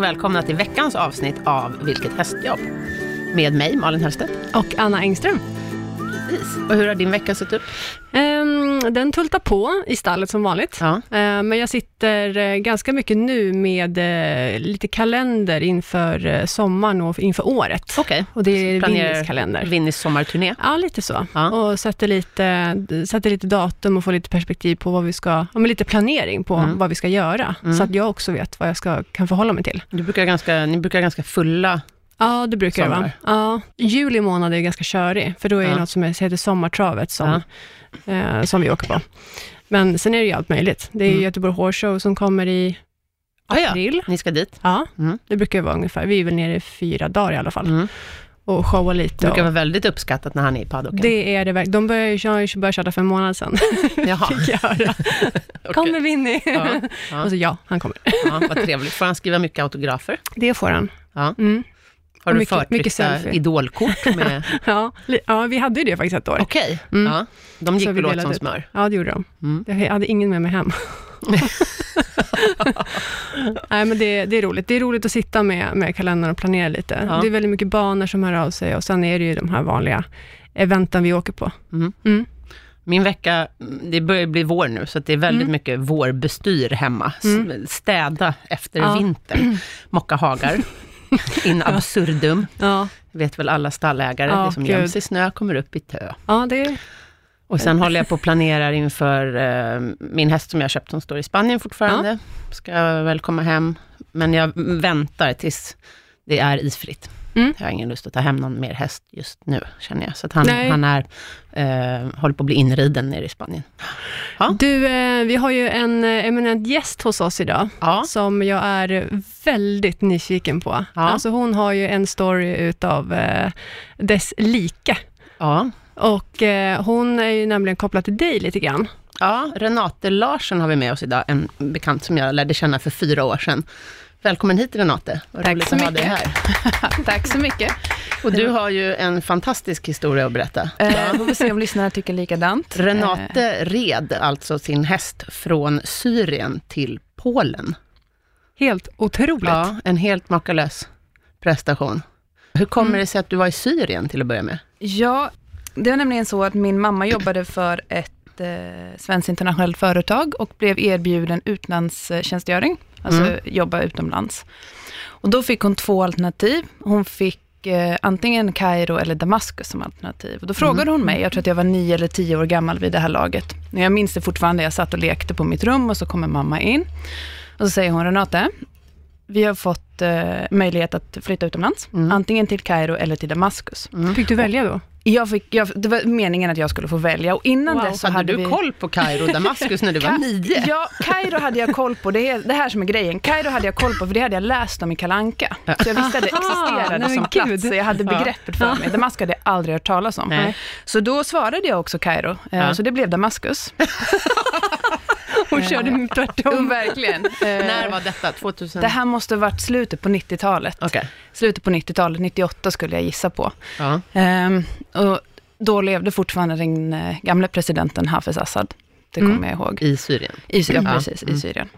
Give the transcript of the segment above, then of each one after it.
och välkomna till veckans avsnitt av Vilket hästjobb. Med mig, Malin Hellstedt. Och Anna Engström. Precis. Och hur har din vecka sett ut? Um, den tultar på i stallet som vanligt. Ja. Uh, men jag sitter uh, ganska mycket nu med uh, lite kalender inför sommaren och inför året. Okej. Och det är Winnis kalender. Winnis sommarturné. Ja, lite så. Ja. Och sätter lite, sätter lite datum och får lite perspektiv på vad vi ska, ja, lite planering på Mm. vad vi ska göra. Mm. Så att jag också vet vad jag ska, kan förhålla mig till. Du brukar ganska, ni brukar ganska fulla. Ja, det brukar det vara. Ja, juli månad är ganska körig, för då är det Ja. något som heter Sommartravet som, eh, som vi åker på. Men sen är det ju allt möjligt. Det är Mm. Göteborg Horse Show som kommer i Ah, ja. april. Ni ska dit. Ja, Mm. det brukar ju vara ungefär. Vi är väl nere i fyra dagar i alla fall Mm. och showar Det lite. brukar Och vara väldigt uppskattat när han är i paddocken. det är det verkligen. De började, köra- började köra för en månad sedan. Jaha. Fick jag höra. Okej. Kommer Winnie? Ja, ja. Och så ja, han kommer. ja, vad trevligt. Får han skriva mycket autografer? Det får han. Ja. Mm. Har du mycket- förtryckta mycket selfie. idolkort med... Ja, ja, vi hade ju det faktiskt ett år. Okej. Mm. Ja. De gick väl åt som smör. Ja, det gjorde de. Mm. Jag hade ingen med mig hem. Nej, men det, det är roligt. Det är roligt att sitta med, med kalendern och planera lite. Ja. Det är väldigt mycket banor som hör av sig och sen är det ju de här vanliga eventen vi åker på. Mm. Mm. Min vecka, det börjar bli vår nu, så det är väldigt Mm. mycket vårbestyr hemma. Mm. Städa efter Ja. vintern. Mocka hagar. In absurdum. Ja, vet väl alla stallägare. Ja, det som göms i snö kommer upp i tö. ja det Och sen håller jag på och planerar inför eh, min häst som jag köpt, som står i Spanien fortfarande. Ska väl komma hem, men jag väntar tills det är isfritt. Mm. Jag har ingen lust att ta hem någon mer häst just nu, känner jag. Så att han, Nej. han är, eh, håller på att bli inriden nere i Spanien. Ja. Du, eh, vi har ju en eh, eminent gäst hos oss idag, Ja, som jag är väldigt nyfiken på. Ja. Alltså hon har ju en story utav eh, dess like. ja. Och eh, hon är ju nämligen kopplad till dig lite grann. ja, Renate Larsson har vi med oss idag, en bekant som jag lärde känna för fyra år sedan. Välkommen hit Renate, vad Tack roligt så att ha dig mycket. här. Tack så mycket. Och du har ju en fantastisk historia att berätta. Eh, får vi se om lyssnarna tycker likadant. Renate red alltså sin häst från Syrien till Polen. Helt otroligt. Ja, en helt makalös prestation. Hur kommer Mm. det sig att du var i Syrien till att börja med? Ja, det var nämligen så att min mamma jobbade för ett eh, svenskt internationellt företag och blev erbjuden utlandstjänstgöring, alltså Mm. jobba utomlands. Och då fick hon två alternativ. Hon fick eh, antingen Kairo eller Damaskus som alternativ. Och då frågade hon mig, jag tror att jag var nio eller tio år gammal vid det här laget. Jag minns det fortfarande, jag satt och lekte på mitt rum och så kommer mamma in. Och så säger hon, Renate, vi har fått eh, möjlighet att flytta utomlands, Mm. antingen till Kairo eller till Damaskus. Fick du välja då? Jag fick, jag, det var meningen att jag skulle få välja och innan Wow. dess så hade, hade du vi... koll på Kairo och Damaskus när du var nio? Ja, Kairo hade jag koll på. Det är det här som är grejen. Kairo hade jag koll på, för det hade jag läst om i Kalanka. Så jag visste att det Aha, existerade som gud. plats. Så jag hade begreppet för mig. Damaskus hade jag aldrig hört talas om. Nej. Så då svarade jag också Kairo. Eh. Så det blev Damaskus. Hon körde med Jo, tvärtom. verkligen. Eh, När var detta? 2000? Det här måste ha varit slutet på 90-talet. Okej. Slutet på 90-talet, 98 skulle jag gissa på. Ja. Ehm, och då levde fortfarande den eh, gamle presidenten Hafez Assad. Det kommer Mm. jag ihåg. I Syrien. I Syrien, Ja. precis, Mm. i Syrien.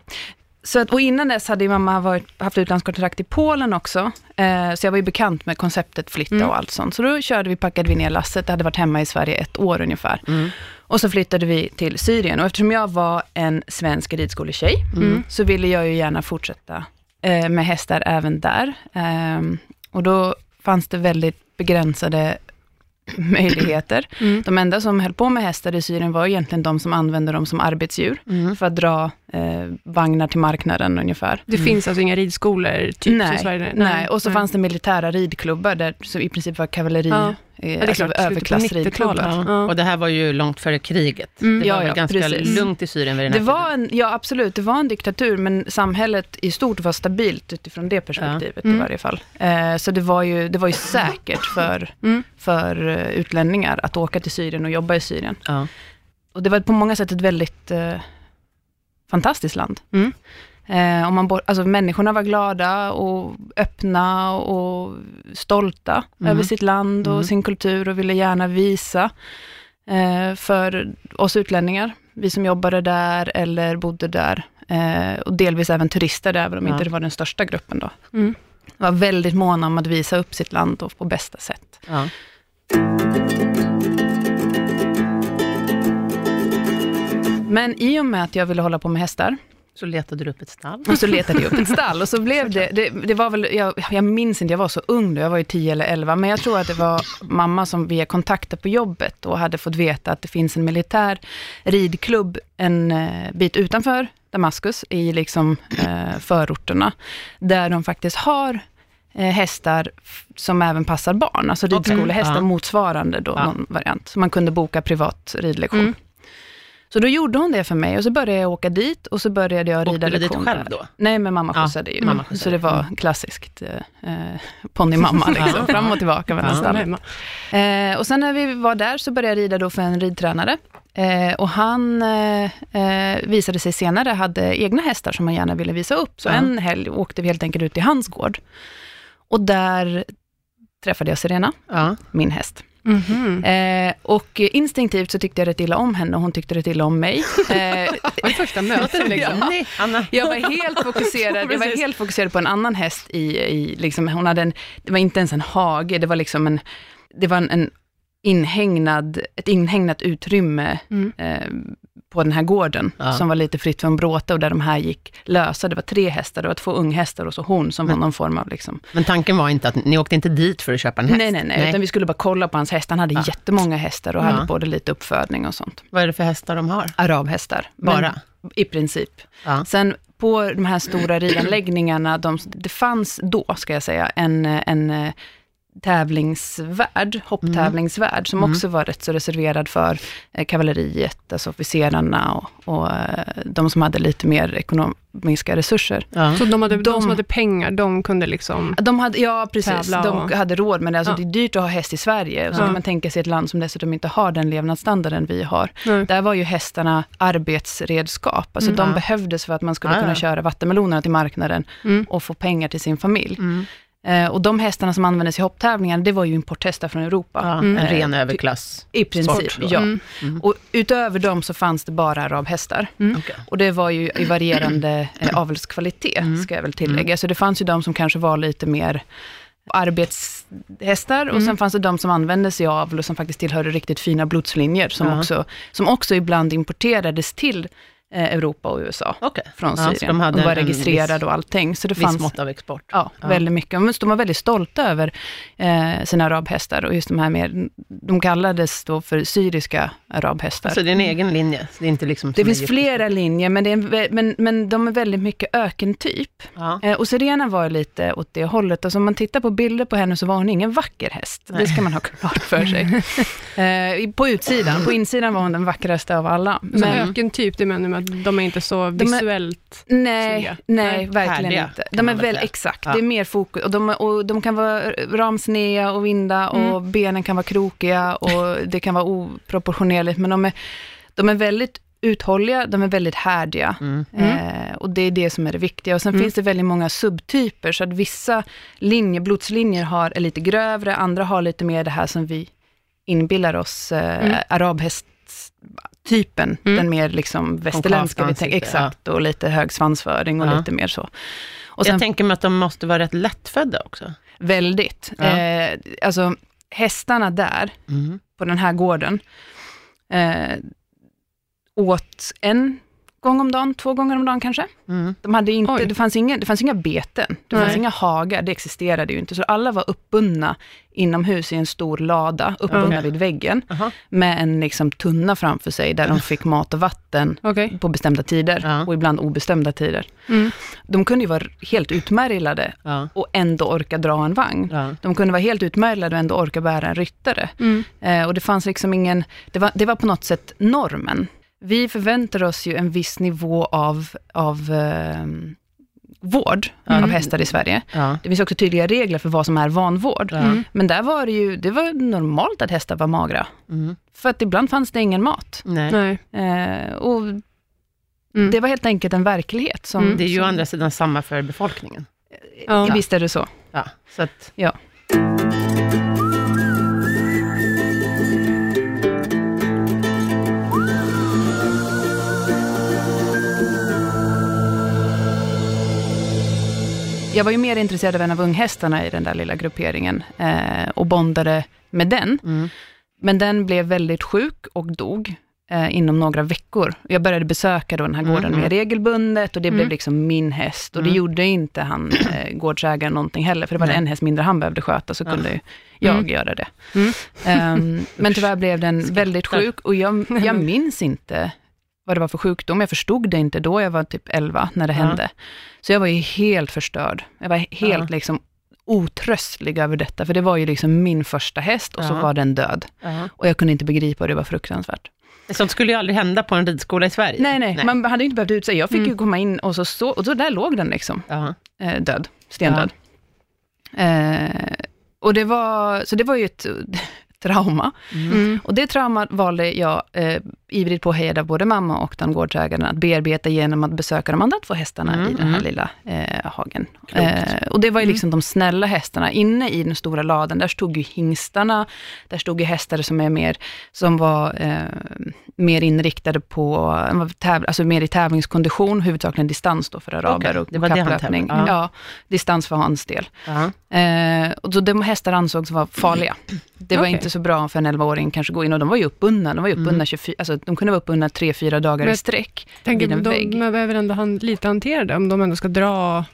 Så att, och innan dess hade mamma varit, haft utlandskontrakt i Polen också. Eh, så jag var ju bekant med konceptet flytta Mm. och allt sånt. Så då körde vi, packade vi ner lasset. Det hade varit hemma i Sverige ett år ungefär. Mm. Och så flyttade vi till Syrien. Och eftersom jag var en svensk ridskoletjej, Mm. så ville jag ju gärna fortsätta eh, med hästar även där. Ehm, och då fanns det väldigt begränsade möjligheter. Mm. De enda som höll på med hästar i Syrien var egentligen de som använde dem som arbetsdjur, Mm. för att dra eh, vagnar till marknaden ungefär. Det finns alltså inga ridskolor typ nej, Sverige? nej, och så nej. fanns det militära ridklubbar, där, som i princip var kavalleri, Ja. eh, Ja, det är alltså överklassridklubbar. 90-talet. Ja. Och det här var ju långt före kriget. Mm. Det var Ja, ganska precis. lugnt i Syrien vid den här Det var tiden. en, ja absolut, det var en diktatur, men samhället i stort var stabilt utifrån det perspektivet Mm. i varje fall. Eh, så det var, ju, det var ju säkert för, Mm. för eh, utlänningar att åka till Syrien och jobba i Syrien. Ja. Och det var på många sätt ett väldigt eh, fantastiskt land. Mm. Eh, om man bo- alltså, människorna var glada och öppna och stolta Mm. över sitt land och Mm. sin kultur och ville gärna visa eh, för oss utlänningar, vi som jobbade där eller bodde där, Eh, och delvis även turister, även om Ja. inte det var den största gruppen då. Mm. Var väldigt måna om att visa upp sitt land då på bästa sätt. Ja. Men i och med att jag ville hålla på med hästar, Så letade du upp ett stall. och så letade jag upp ett stall. Och så blev det, det, det var väl, jag, jag minns inte, jag var så ung då, jag var ju 10 eller 11, men jag tror att det var mamma som via kontakter på jobbet och hade fått veta att det finns en militär ridklubb en eh, bit utanför Damaskus, i liksom eh, förorterna, där de faktiskt har eh, hästar som även passar barn, alltså ridskolehästar Ja. motsvarande då Ja. någon variant. Så man kunde boka privat ridlektion. Mm. Så då gjorde hon det för mig och så började jag åka dit och så började jag Åkte rida du dit själv då? Nej, men mamma Ja, skjutsade ju. mamma så skjutsade. det var klassiskt eh, eh, ponnymamma, liksom, fram och tillbaka mellan Ja. Eh, och sen när vi var där så började jag rida då för en ridtränare. Eh, och han eh, eh, visade sig senare hade egna hästar som han gärna ville visa upp. Så Ja. en helg åkte vi helt enkelt ut till hans gård. Och där träffade jag Serena, Ja. min häst. Mhm. Eh, och instinktivt så tyckte jag rätt illa om henne och hon tyckte rätt illa om mig. Eh, Det var första mötet liksom. Ja. Nej, Anna. Jag var helt fokuserad, jag var helt fokuserad på en annan häst i, i liksom, hon hade en, det var inte ens en hage, det var liksom en, det var en, en inhägnad, ett inhägnat utrymme Mm. eh, på den här gården, Ja. som var lite fritt från bråte och där de här gick lösa. Det var tre hästar, det var två unghästar och så hon som var Men- någon form av liksom, Men tanken var inte att ni åkte inte dit för att köpa en häst? nej, nej, nej, utan vi skulle bara kolla på hans häst. Han hade Ja. jättemånga hästar och Ja. hade både lite uppfödning och sånt. Vad är det för hästar de har? Arabhästar. Men- Bara? I princip. Ja. Sen på de här stora ridanläggningarna, de, det fanns då, ska jag säga, en, en tävlingsvärld, hopptävlingsvärld, som Mm. också var rätt så reserverad för eh, kavalleriet, alltså officerarna och, och eh, de som hade lite mer ekonomiska resurser. Ja. Så de, hade, de, De- som hade pengar, de kunde liksom... De hade, ja precis, Tävla de och- hade råd, men alltså, Ja. det är dyrt att ha häst i Sverige. Och så Ja. kan man tänka sig ett land som dessutom inte har den levnadsstandarden vi har. Nej. Där var ju hästarna arbetsredskap. Alltså Mm. de Ja. behövdes för att man skulle Ja, kunna ja. köra vattenmelonerna till marknaden Mm. och få pengar till sin familj. Mm. Eh, och de hästarna som användes i hopptävlingar, det var ju importhästar från Europa. Ja, Mm. En ren Eh, överklass. I princip, Sport ja. Mm. Mm. Och utöver dem så fanns det bara arabhästar. Mm. Okej. Och det var ju i varierande eh, avelskvalitet, Mm. ska jag väl tillägga. Så det fanns ju de som kanske var lite mer arbetshästar och Mm. sen fanns det de som använde sig av och som faktiskt tillhörde riktigt fina blodslinjer som, också, som också ibland importerades till Europa och USA Okej. från Ja, så Syrien. de hade och var registrerade viss- och allting. Så det fanns mått av export. Ja, Ja. väldigt mycket. Men de var väldigt stolta över eh, sina arabhästar och just de här mer, de kallades då för syriska arabhästar. Så det är en egen linje? Så det är inte liksom det finns flera linjer, men, det är en, men, men de är väldigt mycket ökentyp. Ja. Eh, och Serena var lite åt det hållet. Alltså om man tittar på bilder på henne så var hon ingen vacker häst. Nej. Det ska man ha klart för sig. eh, på utsidan, på insidan var hon den vackraste av alla. Så Men, ökentyp, det menar med att de är inte så De är- visuellt... Nej, snygga. nej, Nej, verkligen härdiga, inte. De är väl säga. exakt, Ja. det är mer fokus. Och de, och de kan vara ramsneda och vinda och benen kan vara krokiga och det kan vara oproportionerligt. Men de är, de är väldigt uthålliga, de är väldigt härdiga. Mm. Eh, och det är det som är det viktiga. Och sen Mm. finns det väldigt många subtyper, så att vissa linjer, blodslinjer har, är lite grövre, andra har lite mer det här som vi inbillar oss, eh, Mm. Arabhästtypen, Mm. den mer liksom västerländska, vi tänker, exakt, och lite hög svansföring och Ja. lite mer så. Och sen Jag tänker mig att de måste vara rätt lättfödda också. väldigt, Ja. eh, alltså hästarna där, Mm. på den här gården, eh, åt en gång om dagen, två gånger om dagen kanske. Mm. De hade inte, Oj. det, fanns inga, det fanns inga beten, det fanns Nej. inga hagar, det existerade ju inte. Så alla var uppbundna inomhus i en stor lada, uppbundna Okej. vid väggen, Jaha. med en liksom tunna framför sig, där de fick mat och vatten Okej. på bestämda tider, Ja. och ibland obestämda tider. Mm. De kunde ju vara helt utmärglade Ja. och ändå orka dra en vagn. De kunde vara helt utmärglade och ändå orka bära en ryttare. Mm. Eh, och det fanns liksom ingen, det var, det var på något sätt normen. Vi förväntar oss ju en viss nivå av, av eh, vård Mm. av hästar i Sverige. Ja. Det finns också tydliga regler för vad som är vanvård. Ja. Mm. Men där var det ju, det var normalt att hästar var magra. Mm. För att ibland fanns det ingen mat. Nej. Nej. Eh, och Mm. det var helt enkelt en verklighet. Som, Mm. Det är ju å andra sidan samma för befolkningen. Ja. Visst är det så. Ja. Så att, Ja. Jag var ju mer intresserad av en av unghästarna i den där lilla grupperingen eh, och bondade med den. Mm. Men den blev väldigt sjuk och dog eh, inom några veckor. Jag började besöka då den här Mm, gården mm. mer regelbundet och det blev Mm. liksom min häst. Och det Mm. gjorde inte han, eh, gårdsägaren, någonting heller, för det var en häst mindre han behövde sköta, så Ja. kunde jag Mm. göra det. Mm. Ehm, men tyvärr blev den väldigt sjuk och jag, jag minns inte vad det var för sjukdom. Jag förstod det inte då, jag var typ 11 när det Ja. hände. Så jag var ju helt förstörd. Jag var helt Ja. liksom otröstlig över detta, för det var ju liksom min första häst och så Ja. var den död. Och jag kunde inte begripa och det var fruktansvärt. Sånt skulle ju aldrig hända på en ridskola i Sverige. Nej, nej, man hade ju inte behövt ut sig. Jag fick Mm. ju komma in och så, så, och så där låg den liksom, eh, död, stendöd. Eh, och det var, så det var ju ett trauma. Mm. Och det traumat valde jag eh, ivrigt påhejad av både mamma och den gårdsägaren att bearbeta genom att besöka de andra två hästarna Mm, i den här mm. lilla eh, hagen. Eh, och det var ju liksom de snälla hästarna. Inne i den stora laden, där stod ju hingstarna, där stod ju hästar som är mer, som var eh, mer inriktade på, alltså mer i tävlingskondition, huvudsakligen distans då för araber Okej, och det var det han kapplöpning. Ja. Ja. distans för hans del. Ja. Eh, och så de hästar ansågs vara farliga. Det var Okej. inte så bra för en 11-åring kanske gå in och de var ju uppbundna. De var ju uppbundna Mm. 24, alltså de kunde vara uppbundna 3-4 dagar i Men- sträck Tänker, vid en de, vägg. man behöver ändå han, lite hantera det, om de ändå ska dra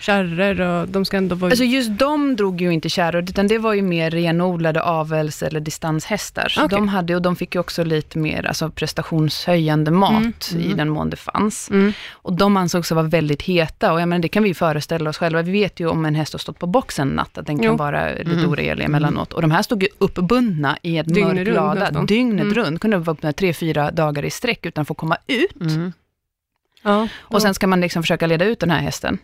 kärror och de ska ändå vara... Alltså just de drog ju inte kärror, utan det var ju mer renodlade avels eller distanshästar. Så Okej. de hade, och de fick ju också lite mer alltså, prestationshöjande mat Mm. i Mm. den mån det fanns. mm. Och de ansågs vara väldigt heta och jag menar, det kan vi ju föreställa oss själva. Vi vet ju om en häst har stått på box en natt, att den kan Jo. vara lite Mm. oregelig emellanåt. Och de här stod ju uppbundna i ett Dygnet mörk runt lada, dygnet Mm. runt. Kunde vara öppna tre, fyra dagar i sträck utan att få komma ut. Mm. ja, Och sen ska man liksom försöka leda ut den här hästen.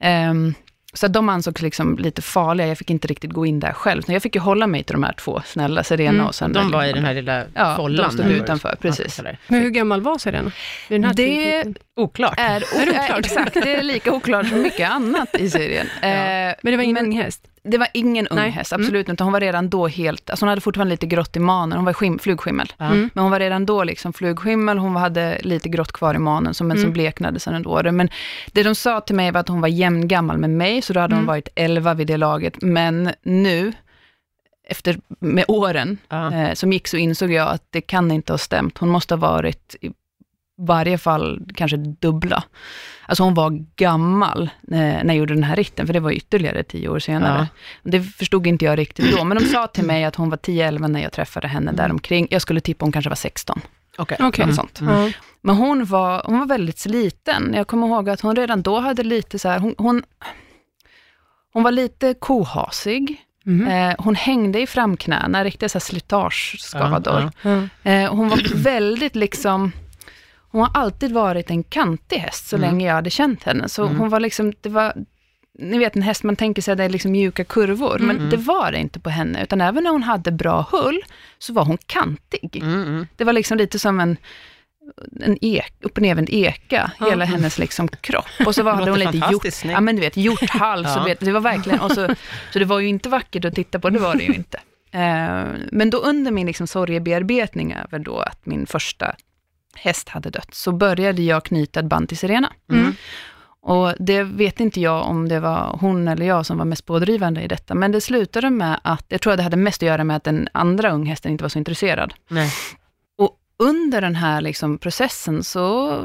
Ehm, så att de ansågs liksom lite farliga. Jag fick inte riktigt gå in där själv. Så jag fick ju hålla mig till de här två snälla, Serena Mm. och sen... De var i den här lilla Ja, follan. de stod vad utanför, precis. Men hur gammal var Serena? Vid den här Det? Oklart. är, det är oklart? exakt, det är lika oklart som mycket annat i Syrien. Eh, Men det var ingen ung häst? Det var ingen ung Nej. häst, absolut inte. Hon var redan då helt, alltså hon hade fortfarande lite grått i manen, hon var skim, flugskimmel. Ja. Mm. Men hon var redan då liksom flugskimmel, hon hade lite grått kvar i manen, som, men som Mm. bleknade sedan under åren. Men det de sa till mig var att hon var jämngammal med mig, så då hade hon Mm. varit 11 vid det laget. Men nu, efter, med åren Ja. eh, som gick, så insåg jag att det kan inte ha stämt. Hon måste ha varit varje fall kanske dubbla. Alltså hon var gammal när jag gjorde den här ritten, för det var ytterligare tio år senare. Det förstod inte jag riktigt då, men de sa till mig att hon var 10-11 när jag träffade henne däromkring. Jag skulle tippa hon kanske var 16, Okej. Okej. något sånt. Mm. Ja. Men hon var, hon var väldigt sliten. Jag kommer ihåg att hon redan då hade lite så här, hon, hon, hon var lite kohasig. Mhm. Eh, hon hängde i framknäna, riktiga slitageskador. Ja, Ja. Eh, hon var väldigt liksom, hon har alltid varit en kantig häst så Mm. länge jag hade känt henne. Så Mm. hon var liksom, det var, ni vet en häst man tänker sig att det är liksom mjuka kurvor, men Mm. det var det inte på henne. Utan även när hon hade bra hull, så var hon kantig. Mm, mm. Det var liksom lite som en, en ek, upp och nervänd eka, Ja. hela hennes liksom kropp. Och så var, hade hon lite gjort, ja men du vet, gjort hals, Ja. och vet, det var verkligen, och så, så det var ju inte vackert att titta på, det var det ju inte. Eh, men då under min liksom sorgebearbetning över då att min första häst hade dött, så började jag knyta ett band till Serena. Mm. Och det vet inte jag om det var hon eller jag som var mest pådrivande i detta, men det slutade med att, jag tror att det hade mest att göra med att den andra unghästen inte var så intresserad. Nej. Och under den här liksom processen så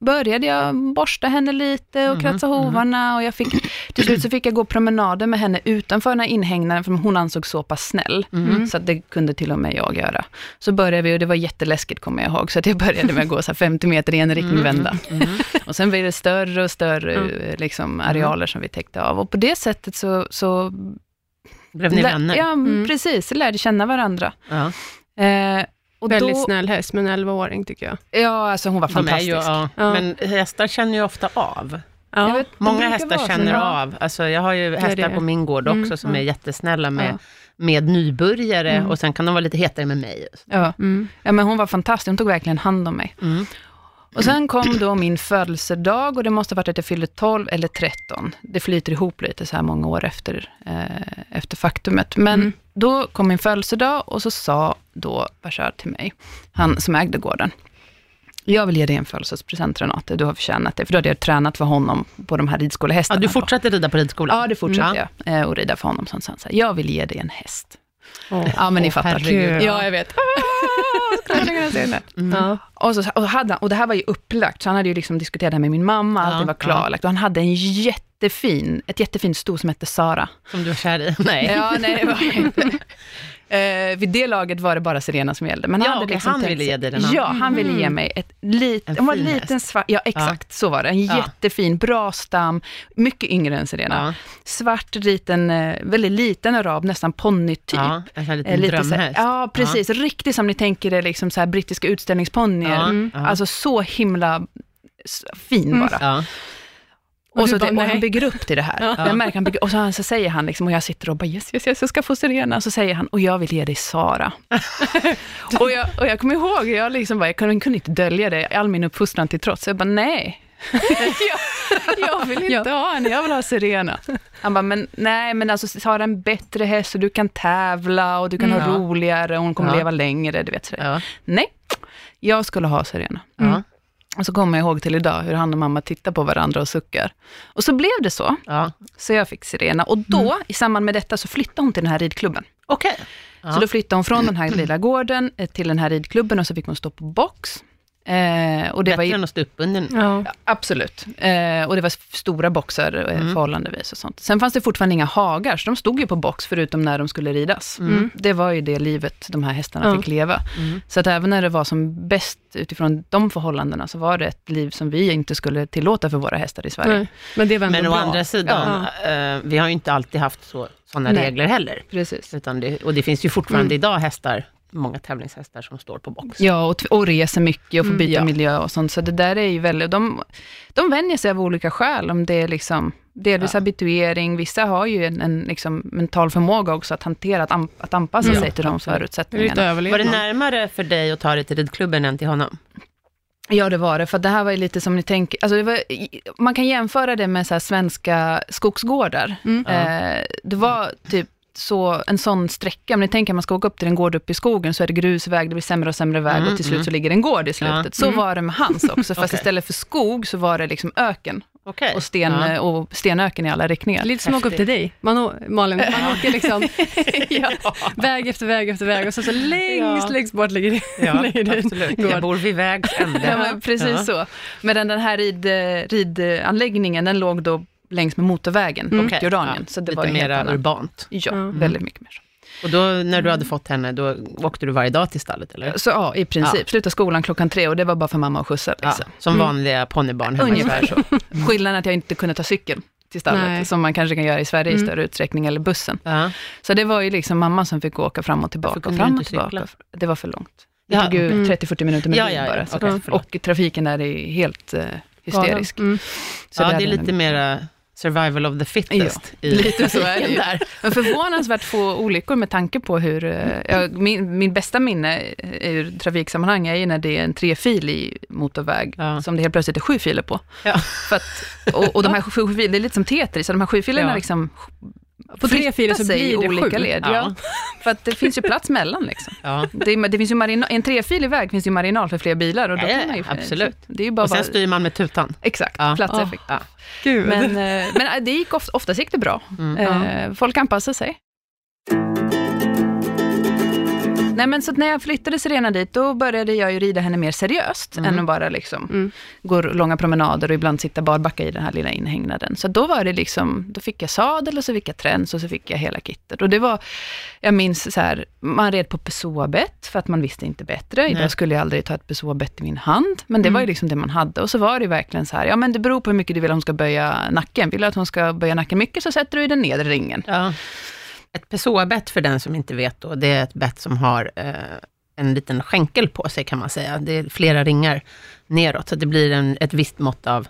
började jag borsta henne lite och Mhm, kratsa hovarna och jag fick, till slut så fick jag gå promenader med henne utanför den här inhägnaden, för hon ansågs så pass snäll, Mm. så att det kunde till och med jag göra. Så började vi, och det var jätteläskigt kommer jag ihåg, så att jag började med att gå så här 50 meter i en riktning, vända. Mm. Och sen blev det större och större Mm. liksom, arealer som vi täckte av. Och på det sättet så... så Blev ni vänner? Ja, Mm. precis. Lärde känna varandra. Ja. Eh, och Väldigt då, snäll häst, men 11-åring tycker jag. Ja, alltså hon var fantastisk. ju, ja. Ja. Men hästar känner ju ofta av. Ja. vet, Många hästar känner av. Alltså, jag har ju hästar det. på min gård också Mm, som ja. är jättesnälla med, Ja. med nybörjare Mm. och sen kan de vara lite hetare med mig. Ja. Mm. ja, men hon var fantastisk. Hon tog verkligen hand om mig. Mm. Och sen kom då min födelsedag och det måste ha varit att jag fyllde 12 eller 13. Det flyter ihop lite så här många år efter, eh, efter faktumet. Men Mm. då kom min födelsedag och så sa då Bashar till mig, han som ägde gården, Jag vill ge dig en födelsedagspresent Renate, du har förtjänat det. För då hade jag tränat för honom på de här Ja, ridskolehästarna. du då. fortsatte rida på ridskolan? Ja, det fortsatte Mm. jag. eh, Och rida för honom. Sånt, sånt, så här. Jag vill ge dig en häst. Åh. Ja, men ni Åh, fattar. herregud. Ja, jag vet. Ah. Ja. Och, så, och, hade, och det här var ju upplagt, så han hade ju liksom diskuterat det här med min mamma, Ja, allting var klarlagt. Och han hade en jättefin, ett jättefint sto som hette Sara. Som du var kär i? Nej. Ja, nej, det var inte. Eh, vid det laget var det bara Serena som gällde. Men Ja, han, hade okej, liksom han ville ge dig den. Ja, han ville ge mig ett lit, En fin liten svart, ja exakt, så var det. En Ja. jättefin, bra stam, mycket yngre än Serena. Ja. Svart, liten, eh, väldigt liten arab, nästan ponnytyp. Ja, en liten Eh, lite så här, drömhäst. ja, precis. Riktigt som ni tänker er liksom så här brittiska utställningsponnyer. Ja, Mm. ja. Alltså så himla fin bara. Ja. Och, Och så bara, det, och han bygger upp till det här. Jag märker han bygger, och så, så säger han, liksom, och jag sitter och bara yes, yes, yes, jag ska få Serena. Så säger han, och jag vill ge dig Sara. och, jag, och jag kommer ihåg, jag, liksom bara, jag kunde, kunde inte dölja det, all min uppfostran till trots. Så jag bara, nej. jag, jag vill inte ha henne, jag vill ha Serena. Han bara, men nej, men alltså Sara är en bättre häst och du kan tävla och du kan ha Mm. Ja. roligare och hon kommer Ja. leva längre, du vet. Så Ja. Nej, jag skulle ha Serena. Ja. Och så kommer jag ihåg till idag hur han och mamma tittar på varandra och suckar. Och så blev det så. Ja. Så jag fick Serena. Och då, i samband med detta, så flyttade hon till den här ridklubben. Okej. Ja. Så då flyttade hon från den här lilla gården eh, till den här ridklubben och så fick hon stå på box. Eh, och det Bättre var ju, än att stå uppbunden. Ja. Ja, absolut. Eh, och det var stora boxar eh, Mm. förhållandevis och sånt. Sen fanns det fortfarande inga hagar, så de stod ju på box förutom när de skulle ridas. Mm. Det var ju det livet de här hästarna Ja. fick leva. Mm. Så att även när det var som bäst utifrån de förhållandena, så var det ett liv som vi inte skulle tillåta för våra hästar i Sverige. Nej. Men det var ändå Men å bra. andra sidan, eh, vi har ju inte alltid haft så, sådana regler heller. Precis. Utan det, och det finns ju fortfarande Mm. idag hästar, många tävlingshästar som står på box. Ja, och, och reser mycket och får Mm, byta ja. miljö och sånt. Så det där är ju väldigt, de, de vänjer sig av olika skäl, om det är liksom delvis Ja. habituering, vissa har ju en, en liksom mental förmåga också att hantera, att, an, att anpassa Ja, sig till de förutsättningarna. Var det närmare för dig att ta dig till ridklubben än till honom? Ja, det var det, för det här var ju lite som ni tänker, alltså det var, man kan jämföra det med så här svenska skogsgårdar. Mm. Eh, det var typ så, en sån sträcka, om ni tänker att man ska åka upp till en gård uppe i skogen, så är det grusväg, det blir sämre och sämre väg Mm, och till slut mm. så ligger det en gård i slutet. Ja. Så var det med hans också, fast Okej. istället för skog så var det liksom öken Okej. och, sten, Ja. och stenöken i alla riktningar. Lite som att åka upp till dig. Man, Malin, man åker liksom ja. väg efter väg efter väg och så, så längst, Ja. längst bort ligger det. Ja, absolut. gård. Jag bor vid vägs ände. Ja, men precis Ja. så. Medan den här rid, ridanläggningen, den låg då längs med motorvägen Mm. mot Jordanien. ja. Så det Lite var annan- urbant. Ja, Mm. väldigt mycket mer. Och då, när du hade fått henne, då åkte du varje dag till stallet, eller? Så ja, i princip. Slutade skolan klockan tre och det var bara för mamma att skjutsa. Ja, Liksom. som vanliga ponnybarn hemma i Ungefär så. Skillnaden är att jag inte kunde ta cykeln till stallet, Nej. som man kanske kan göra i Sverige i Mm. större utsträckning, eller bussen. Ja. Så det var ju liksom mamma som fick åka fram och tillbaka, kunde fram och tillbaka. Det var för långt. Det Ja. tog ju Mm. 30-40 minuter med Ja, bil ja, ja. bara. Förlåt. och trafiken där är helt uh, hysterisk. Mm. Så ja, där det är lite mera survival of the fittest. i Lite så är det ju. där. Men förvånansvärt få olyckor med tanke på hur... eh, ja, min, min bästa minne ur trafiksammanhang är ju när det är en trefilig motorväg Ja. som det helt plötsligt är sju filer på. Ja. Att, och, och de här sju, sju filer, det är lite som Tetris, så de här sju filerna Ja. liksom På tre filer så i blir det olika sju. led. Ja. Ja. För att det finns ju plats mellan liksom. Ja. Det, det finns ju marina, en trefilig väg finns ju marginal för fler bilar. Och då Ja, ja, man ju, absolut. Det är ju bara, Och sen bara styr man med tutan. Exakt, Ja. platseffekt. Ja. Gud. Men, eh, men eh, det gick ofta, oftast gick det bra. Mm. Eh, Folk anpassar sig. Nej men så att när jag flyttade Serena dit, då började jag ju rida henne mer seriöst, Mm. än att bara liksom Mm. gå långa promenader och ibland sitta barbacka i den här lilla inhägnaden. Så då var det liksom, då fick jag sadel och så fick jag träns och så fick jag hela kittet. Och det var, jag minns så här, man red på pessoabett för att man visste inte bättre. Nej. Idag skulle jag aldrig ta ett pessoabett i min hand, men det var ju Mm. liksom det man hade. Och så var det verkligen så här, ja men det beror på hur mycket du vill att hon ska böja nacken. Vill du att hon ska böja nacken mycket så sätter du i den nedre ringen. Ja. Ett Pessoa-bett för den som inte vet då, det är ett bett som har eh, en liten skänkel på sig kan man säga. Det är flera ringar neråt, så det blir en, ett visst mått av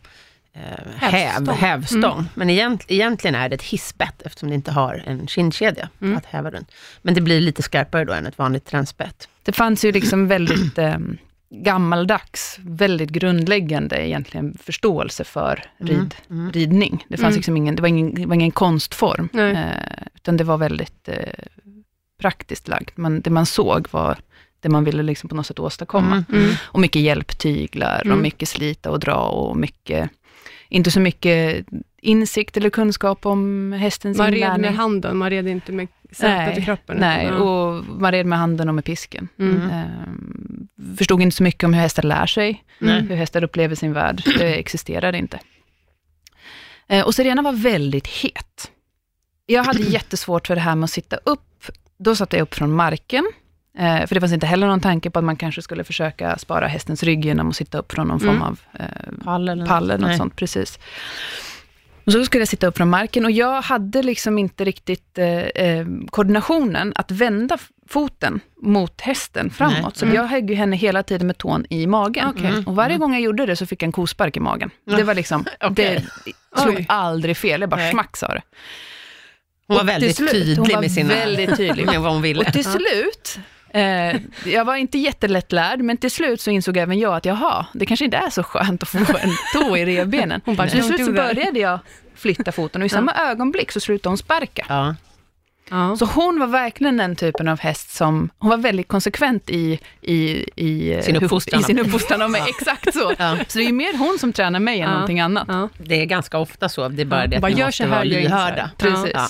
eh, häv, Hävstång. hävstång. Men egent, egentligen är det ett hissbett, eftersom det inte har en kindkedja Mm. att häva runt. Men det blir lite skarpare då än ett vanligt tränsbett. Det fanns ju liksom väldigt eh, gammaldags, väldigt grundläggande egentligen förståelse för rid, Mm. ridning. Det fanns Mm. liksom ingen, det var ingen, det var ingen konstform, eh, utan det var väldigt eh, praktiskt lagt. Man, det man såg var det man ville liksom på något sätt åstadkomma. Mm. Mm. Och mycket hjälptyglar och Mm. mycket slita och dra och mycket, inte så mycket insikt eller kunskap om hästens Man red inlärning. med handen, man red inte med sätet i kroppen. Nej, ja. och man red med handen och med pisken. Mm. Ehm, förstod inte så mycket om hur hästar lär sig, Nej. hur hästar upplever sin värld. Det existerade inte. Eh, och Serena var väldigt het. Jag hade jättesvårt för det här med att sitta upp. Då satte jag upp från marken. Eh, för det fanns inte heller någon tanke på att man kanske skulle försöka spara hästens rygg genom att sitta upp från någon form Mm. av eh, Pall eller pall eller något sånt, precis. Och så skulle jag sitta upp från marken och jag hade liksom inte riktigt eh, eh, koordinationen att vända foten mot hästen framåt. Nej. Så Mm. jag högg ju henne hela tiden med tån i magen. Okej. Och varje gång jag gjorde det så fick jag en kospark i magen. Det var liksom, Okej. det slog Oj. aldrig fel, det bara Nej. smack sa det. Hon var väldigt slut- tydlig hon var med sina... väldigt tydlig. med vad hon ville. Och till slut, eh, jag var inte jättelättlärd, men till slut så insåg även jag att jaha, det kanske inte är så skönt att få en tå i revbenen. Hon bara, till "Don't slut så do that." började jag flytta foten och i samma ögonblick så slutade hon sparka. Ja. Ja. Så hon var verkligen den typen av häst som, hon var väldigt konsekvent i, i, i, Sin hur- uppfostran. i sin uppfostran av mig, exakt så. Ja. Så det är ju mer hon som tränar mig än Ja. någonting annat. Ja. Det är ganska ofta så, det är bara Ja. det att Bara ni gör måste vara lyhörda. Precis. Ja.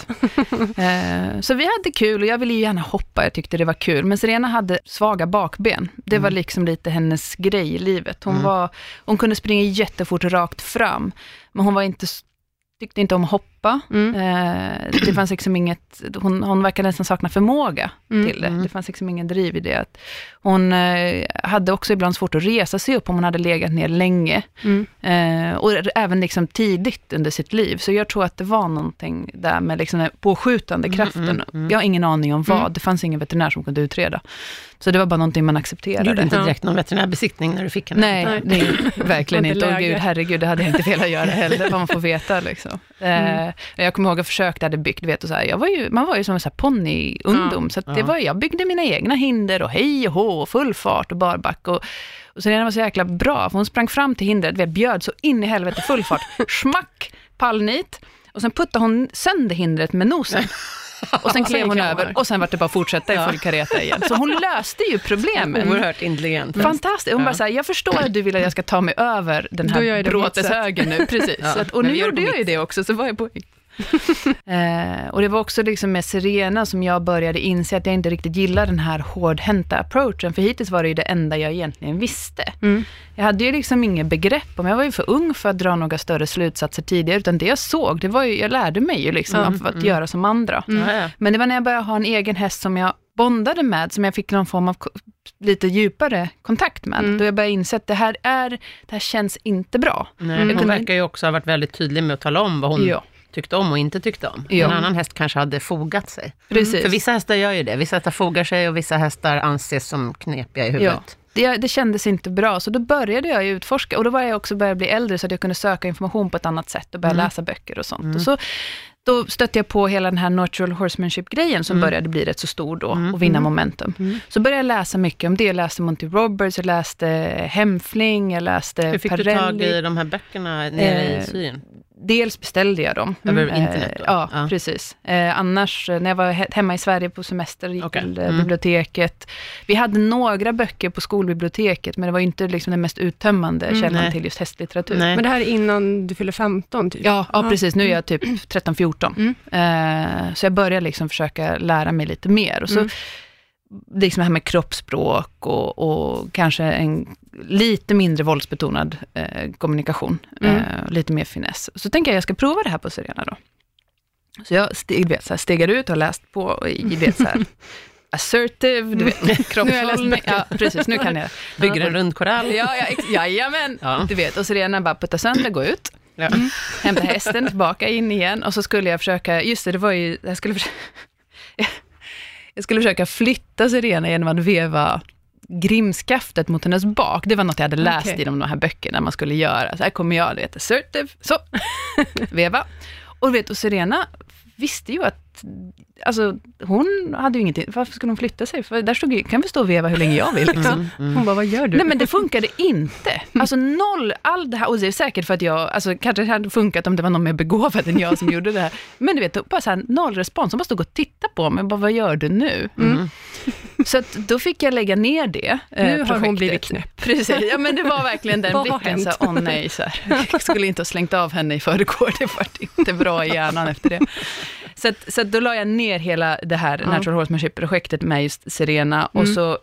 Eh, Så vi hade kul och jag ville ju gärna hoppa, jag tyckte det var kul. Men Serena hade svaga bakben. Det var liksom lite hennes grej i livet. Hon, Mm. var, hon kunde springa jättefort rakt fram, men hon var inte, tyckte inte om att hoppa. Mm. Eh, Det fanns liksom inget, hon, hon verkade nästan sakna förmåga Mm. till det. Mm. Det fanns liksom ingen driv i det. Att Hon eh, hade också ibland svårt att resa sig upp om hon hade legat ner länge. Mm. Eh, och även liksom tidigt under sitt liv. Så jag tror att det var någonting där med liksom den påskjutande Mm, kraften. mm. Jag har ingen aning om vad. Det fanns ingen veterinär som kunde utreda. Så det var bara någonting man Du accepterade. gjorde inte direkt någon veterinärbesiktning när du fick henne? Nej, Nej. det verkligen inte. Och gud, herregud, det hade jag inte velat göra heller, vad man får veta. Liksom. Mm. Eh, jag kommer ihåg att jag försökte, hade byggt, vet, och så här, jag var ju, man var ju som en ponnyungdom, Ja. så det Ja. var, jag byggde mina egna hinder och hej och hå, och full fart och barback. Och, och Serena var så jäkla bra, för hon sprang fram till hindret, vet, bjöd så in i helvete full fart, smack, pallnit, och sen puttade hon sönder hindret med nosen. Och sen klev hon över och sen var det bara att fortsätta i full kareta igen. Så hon löste ju problemen. Oerhört intelligent. Fantastiskt. Hon bara så här, jag förstår att du vill att jag ska ta mig över den här bråteshögen nu. Precis. Att, och nu gjorde jag ju det också, så var jag på eh, Och det var också liksom med Serena som jag började inse att jag inte riktigt gillar den här hårdhänta approachen, för hittills var det ju det enda jag egentligen visste. Mm. Jag hade ju liksom inget begrepp om, jag var ju för ung för att dra några större slutsatser tidigare, utan det jag såg, det var ju, jag lärde mig ju liksom av att göra som andra. Ja. Men det var när jag började ha en egen häst som jag bondade med, som jag fick någon form av lite djupare kontakt med. Mm. Då jag började inse att det här, är, det här känns inte bra. Nej, Mm. Hon verkar ju också ha varit väldigt tydlig med att tala om vad hon Ja, tyckte om och inte tyckte om. Ja. En annan häst kanske hade fogat sig. precis. För vissa hästar gör ju det. Vissa hästar fogar sig och vissa hästar anses som knepiga i huvudet. det, det kändes inte bra, så då började jag utforska. Och då var jag också började bli äldre, så att jag kunde söka information på ett annat sätt och börja Mm. läsa böcker och sånt. Mm. Och så, då stötte jag på hela den här natural horsemanship-grejen, som Mm. började bli rätt så stor då, Mm. och vinna Mm. momentum. Mm. Så började jag läsa mycket om det. Jag läste Monty Roberts, jag läste Hemfling, jag läste Hur fick Parelli. du tag i de här böckerna nere Eh, i Syrien? Dels beställde jag dem. Över Eh, internet då? Ja, Ja. precis. Eh, annars, eh, när jag var he- hemma i Sverige på semester, gick Okej. till eh, Mm. biblioteket. Vi hade några böcker på skolbiblioteket, men det var inte liksom den mest uttömmande Mm, källan nej. till just hästlitteratur. Nej. Men det här är innan du fyller 15 typ? Ja, ja, precis. Nu är jag typ 13-14. Mm. Eh, så jag började liksom försöka lära mig lite mer. Och så, Mm. Liksom det här med kroppsspråk och, och kanske en lite mindre våldsbetonad eh, kommunikation. Mm. Eh, lite mer finess. Så tänker jag, jag ska prova det här på Serena då. Så jag steg, vet, så här, stegar ut och har läst på i, i vet, så här, assertive, du vet, kroppshållning. Ja, precis, nu kan jag. Bygger en rund korall? Ja, ja, jajamän. Ja. Du vet, och Serena bara putta sönder, gå ut. Ja. Hämta hästen tillbaka in igen och så skulle jag försöka, just det, det var ju, jag skulle försöka, jag skulle försöka flytta Serena genom att veva grimskaftet mot hennes bak. Det var något jag hade läst Okej. i de här böckerna man skulle göra. Så här kommer jag, det heter assertive, så, veva. Och vet, och Serena visste ju att att, alltså hon hade ju ingenting, varför skulle hon flytta sig? För där stod ju, kan vi stå och veva hur länge jag vill liksom. Hon bara, vad gör du? Nej men det funkade inte. Alltså noll, all det här, och det är säkert för att jag, alltså kanske det hade funkat om det var någon mer begåvad än jag som gjorde det här. Men du vet, bara så här, noll respons, hon bara stod och tittade på mig, bara, vad gör du nu? Mm. Så att då fick jag lägga ner det eh, Nu har hon blivit knäpp. Precis, ja men det var verkligen den blicken, så åh nej, så här. jag skulle inte ha slängt av henne i förrgår, det var inte bra i hjärnan efter det. Så, att, så att då la jag ner hela det här Ja. Natural Horsemanship-projektet med just Serena, och Mm. så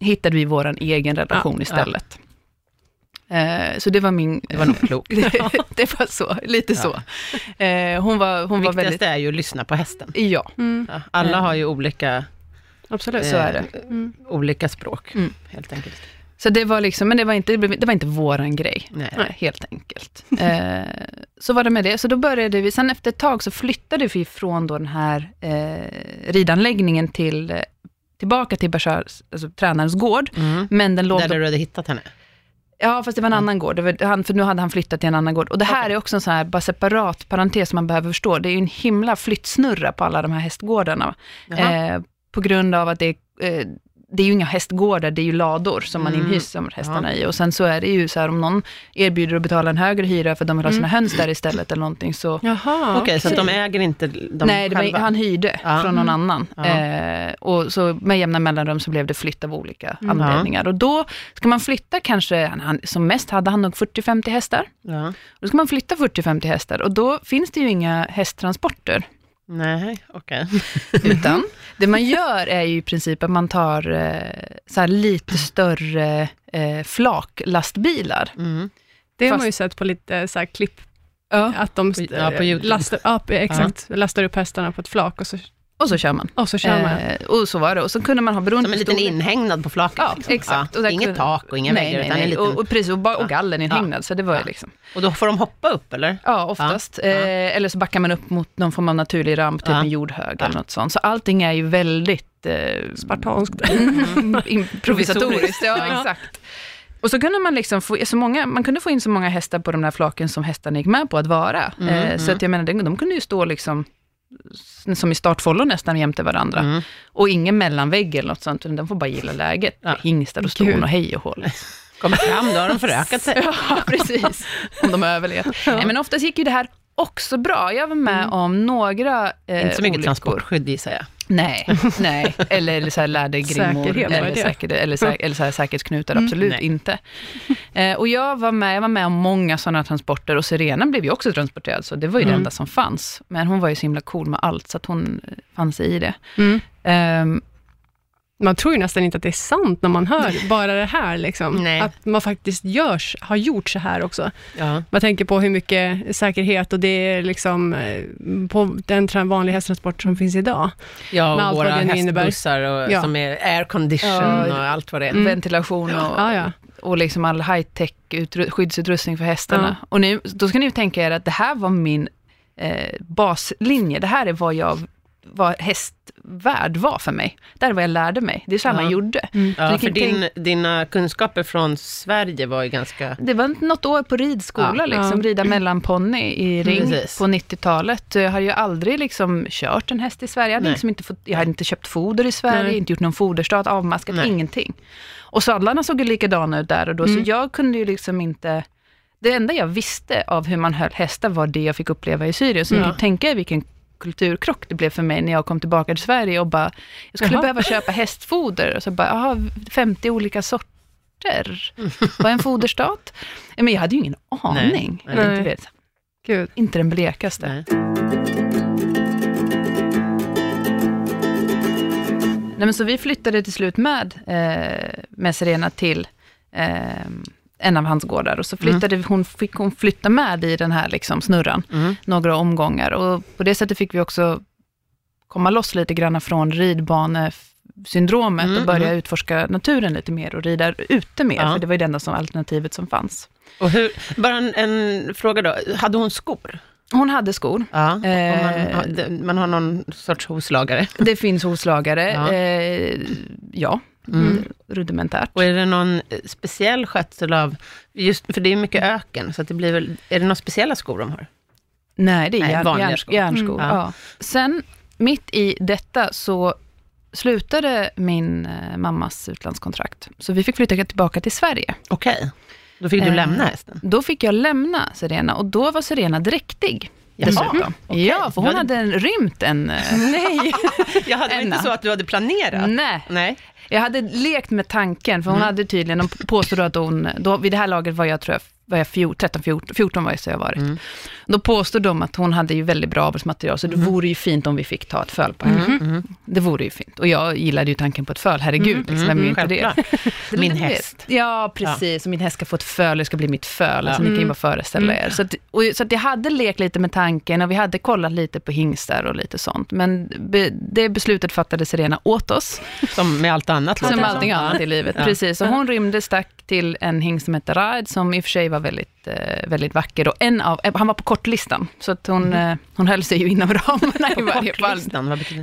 hittade vi vår egen relation Ja, istället. Eh, så det var min... Det var nog klokt. det, var så, lite så. Eh, hon var, hon Det var väldigt... är ju att lyssna på hästen. Ja, Mm, alla har ju olika, absolut. så är det. Mm. olika språk, Mm. helt enkelt. Så det var liksom, men det var inte, det var inte våran grej. Nej. Helt enkelt. Eh, så var det med det. Så då började vi, sen efter ett tag så flyttade vi från då den här eh, ridanläggningen till, eh, tillbaka till Bashar, alltså tränarens gård. Mm. Men den låg Där du hade hittat henne. ja fast det var en annan gård, var, han, för nu hade han flyttat till en annan gård. Och det här Okej. är också en sån här bara separat parentes som man behöver förstå. Det är ju en himla flyttsnurra på alla de här hästgårdarna. Eh, på grund av att det är, eh, det är ju inga hästgårdar, det är ju lador som man Mm. inhyser hästarna i. Och sen så är det ju så här om någon erbjuder att betala en högre hyra för att de vill ha sina Mm. höns där istället eller någonting så Jaha, Okej, så att de äger inte de Nej, var, han hyrde Ja. från någon Mm. annan. Ja. Eh, och så med jämna mellanrum så blev det flytt av olika Mm. anledningar. Och då ska man flytta kanske, han, som mest hade han nog 40-50 hästar. Ja. Då ska man flytta 40-50 hästar och då finns det ju inga hästtransporter. Nej, okej. Utan det man gör är ju i princip att man tar eh, så här lite större eh, flaklastbilar. Mm. det har man ju sett på lite så här klipp, Ja. att de Ja, lastar, ja, exakt, lastar upp hästarna på ett flak och så, Och så kör man. och så kör man. Eh, och så var det. Och så kunde man ha beroende Som en liten inhägnad på flaket. Ja, liksom. exakt. Ja. Inget kunde- tak och inga nej, väggar, nej, utan nej. en liten... Och, och precis, och, ba- Ja. och gallen inhägnad, så det var ju Ja. liksom. Och då får de hoppa upp, eller? Ja, oftast. Ja. Eh, eller så backar man upp mot någon form av naturlig ramp, typ Ja. en jordhög Ja. eller något sånt. Så allting är ju väldigt eh, Spartanskt. improvisatoriskt. Ja, Ja. exakt. Och så kunde man liksom få, så många, man kunde få in så många hästar på de där flaken som hästarna gick med på att vara. Mm, eh, så mm. att jag menar, de, de kunde ju stå liksom som i startfållor nästan jämte varandra. Mm. Och ingen mellanvägg eller något sånt, utan de får bara gilla läget. Ja. Hingstar och ston och hej och håll. Kommer fram, då har de förökat sig. Ja, precis. Om de överlevt. Nej, men oftast gick ju det här också bra. Jag var med Mm. om några eh, Inte så mycket olyckor. transportskydd gissar jag. Nej, nej. Eller, eller så här lädergrimmor. Säkerhet, eller, det? säker, eller, så här säkerhetsknutar, Mm. absolut Nej. inte. Eh, och jag var, med, jag var med om många sådana transporter och Serena blev ju också transporterad, så det var ju det Mm. enda som fanns. Men hon var ju så himla cool med allt, så att hon eh, fann sig i det. Mm. Ehm, Man tror ju nästan inte att det är sant när man hör bara det här, liksom. Att man faktiskt görs, har gjort så här också. Ja. Man tänker på hur mycket säkerhet och det är liksom eh, på den vanliga hästtransport som finns idag. Ja, Med och allt vad våra innebär. hästbussar och, Ja. som är aircondition Ja. och allt vad det är. Mm. Ventilation och, Ja, ja. och liksom all high-tech utru- skyddsutrustning för hästarna. Och nu, då ska ni ju tänka er att det här var min eh, baslinje. Det här är vad jag vad hästvärld var för mig. Det här är vad jag lärde mig. Det är så här Ja. man gjorde. Mm. Ja, för ni din, dina kunskaper från Sverige var ju ganska... Det var något år på ridskola, Ja. liksom, Ja. rida mellanponny i ring Precis. på 90-talet. Jag hade ju aldrig liksom kört en häst i Sverige. Jag hade, liksom inte, fått, jag hade inte köpt foder i Sverige, Nej. inte gjort någon foderstat, avmaskat, Nej. ingenting. Och sadlarna såg ju likadana ut där och då, Mm. så jag kunde ju liksom inte... Det enda jag visste av hur man höll hästar var det jag fick uppleva i Syrien. Så ni Ja. kan tänka er vilken kulturkrock det blev för mig när jag kom tillbaka till Sverige och bara, jag skulle Jaha. behöva köpa hästfoder. Och så bara, jaha, 50 olika sorter. Vad är en foderstat? Men jag hade ju ingen aning. Nej. Eller Nej. Inte, vet, Gud. inte den blekaste. Nej. Nej, men så vi flyttade till slut med, eh, med Serena till eh, en av hans gårdar och så flyttade vi, hon, fick hon flytta med i den här liksom snurran Mm. några omgångar och på det sättet fick vi också komma loss lite grann från ridbanesyndromet Mm, och börja mm. utforska naturen lite mer och rida ute mer, Ja. för det var ju det enda som, alternativet som fanns. Och hur, bara en, en fråga då, hade hon skor? Hon hade skor. Ja, Eh. man, man har någon sorts hovslagare. Det finns hovslagare, Ja. eh, ja, Mm. rudimentärt. Och är det någon speciell skötsel av, just, för det är mycket öken, så att det blir väl, är det några speciella skor de har? Nej, det är Nej, järn, vanliga järn, skor. järnskor. Mm. Ja. Sen, mitt i detta, så slutade min eh, mammas utlandskontrakt. Så vi fick flytta tillbaka till Sverige. Okej. Då fick du Eh, lämna hästen. Då fick jag lämna Serena och då var Serena dräktig. Dessutom. okej. Ja, för hon hade- hade rymt en... eh, Nej, jag hade Enna. inte så att du hade planerat. Nej, Nej. jag hade lekt med tanken, för hon Mm. hade tydligen, de påstod att hon, då, vid det här laget var jag, tror jag, var jag 14, 13, 14, 14 var jag så jag varit. Mm. Då påstod de att hon hade ju väldigt bra avelsmaterial, så det vore ju fint om vi fick ta ett föl på henne. Mm. Det vore ju fint. Och jag gillade ju tanken på ett föl, herregud, liksom, vem är inte det? Mm. Min häst. Ja, precis. Och min häst ska få ett föl, det ska bli mitt föl. Alltså, Ja. Ni kan ju bara föreställa Mm. er. Så, att, och, så att jag hade lekt lite med tanken och vi hade kollat lite på hingstar och lite sånt. Men be, det beslutet fattade Serena åt oss, Som med allt annat. som det allting Ja. annat i livet. Ja. Precis, så hon rymde, stack till en hingst som hette Raid, som i och för sig var väldigt, eh, väldigt vacker. Och en av, eh, han var på kortlistan, så att hon, eh, hon höll sig ju inom ramarna i varje fall.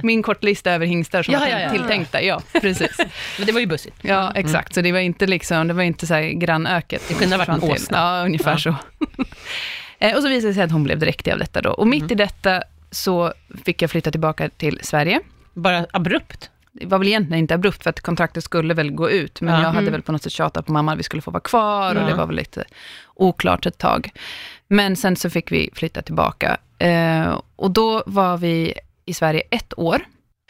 Min kortlista över hingstar som Ja, var ja, ja. tilltänkta, ja, precis. Men det var ju bussigt. Ja, exakt. Så det var inte liksom, det var inte så här grannöket. Det kunde ha varit en åsna. Ja, ungefär så. Och så visade det sig att hon blev dräktig av detta då. Och mitt i detta så fick jag flytta tillbaka till Sverige. Bara abrupt. Det var väl egentligen inte abrupt, för att kontraktet skulle väl gå ut, men Ja. jag hade Mm. väl på något sätt tjatat på mamma att vi skulle få vara kvar, och Ja. det var väl lite oklart ett tag. Men sen så fick vi flytta tillbaka. Eh, och då var vi i Sverige ett år.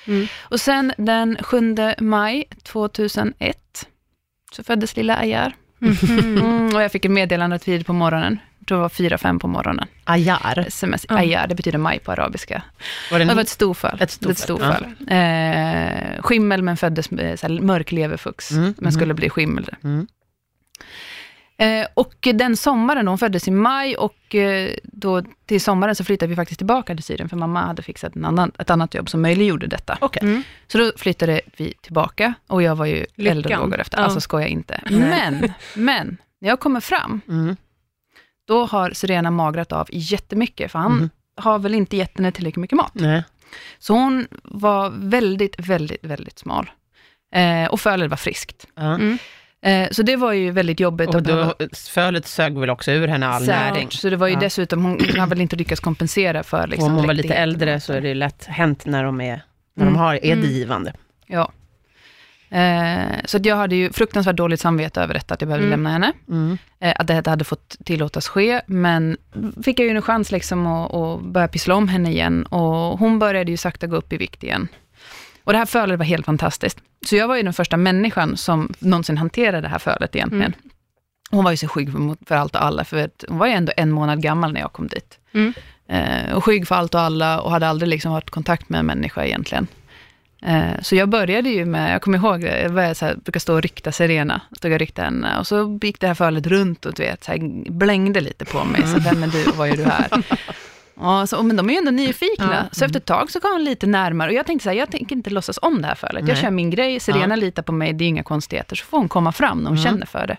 Mm. Och sen den 7 maj 2001 så föddes lilla Ayar. Mm, och jag fick ett meddelande tidigt på morgonen. Jag tror det var fyra fem på morgonen. Ayar. Sms. Ja. Ayar, det betyder maj på arabiska. Var det Det var ett storfall. Ett storfall, Ett storfall. Eh, skimmel, men föddes med så här, mörk leverfux, Mm, men skulle bli skimmel. Mm. Eh, och den sommaren, hon föddes i maj, och eh, då till sommaren så flyttade vi faktiskt tillbaka till Syrien, för mamma hade fixat en annan, ett annat jobb som möjliggjorde detta. Okej. Mm. Så då flyttade vi tillbaka, och jag var ju Lyckan. och lågor efter. Ja. Alltså skojar inte. Men, men, när jag kommer fram, Mm. Då har Serena magrat av jättemycket, för han Mhm. har väl inte gett henne tillräckligt mycket mat. Nej. Så hon var väldigt, väldigt, väldigt smal. Eh, och fölet var friskt. Ja. Mm. Eh, så det var ju väldigt jobbigt Och då, fölet sög väl också ur henne all Säkert. näring. Så det var ju Ja. dessutom, hon, hon har väl inte lyckats kompensera för liksom, om hon var lite äldre så är det lätt hänt när de är, när Mm. de har, är Mm. drivande. Ja. Eh, så jag hade ju fruktansvärt dåligt samvete över detta, att jag behövde Mm. lämna henne. Mm. Eh, att det hade fått tillåtas ske, men fick jag ju en chans liksom att, att börja pyssla om henne igen. Och hon började ju sakta gå upp i vikt igen. Och det här fölet var helt fantastiskt. Så jag var ju den första människan som någonsin hanterade det här fölet egentligen. Mm. Hon var ju så skygg för, allt och alla, för hon var ju ändå en månad gammal när jag kom dit. Mm. Eh, och skygg för allt och alla och hade aldrig liksom varit i kontakt med en människa egentligen. Eh, så jag började ju med, jag kommer ihåg jag började så här, brukar stå och rykta Serena, stod och ryckte henne och så gick det här fölet runt och du vet, så här, blängde lite på mig, så vem är du och vad gör du här? Ja, så, men de är ju ändå nyfikna, Ja. så efter ett tag så kom hon lite närmare och jag tänkte så här, jag tänker inte låtsas om det här fölet. Jag kör min grej, Serena Ja. litar på mig, det är inga konstigheter, så får hon komma fram när hon Mm. känner för det.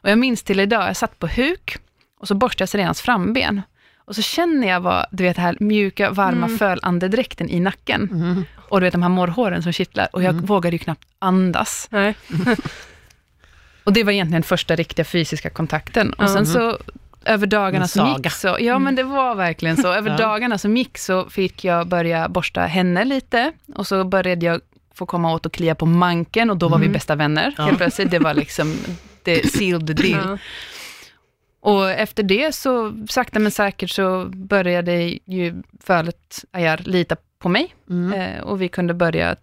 Och jag minns till idag, jag satt på huk och så borstade jag Serenas framben. Och så känner jag vad, du vet, det här mjuka, varma Mm. fölandedräkten i nacken. Mm. Och du vet de här morrhåren som kittlar. Och jag Mm. vågade ju knappt andas. Nej. Och det var egentligen första riktiga fysiska kontakten. Och sen så över dagarna som gick så, ja men det var verkligen så. Över Ja. dagarna som gick så fick jag börja borsta henne lite. Och så började jag få komma åt och klia på manken och då var vi Mm. bästa vänner. Ja. Helt plötsligt, det var liksom, det sealed the deal. Ja. Och efter det så, sakta men säkert, så började ju fölet Ayar lita på mig. Mm. Eh, och vi kunde börja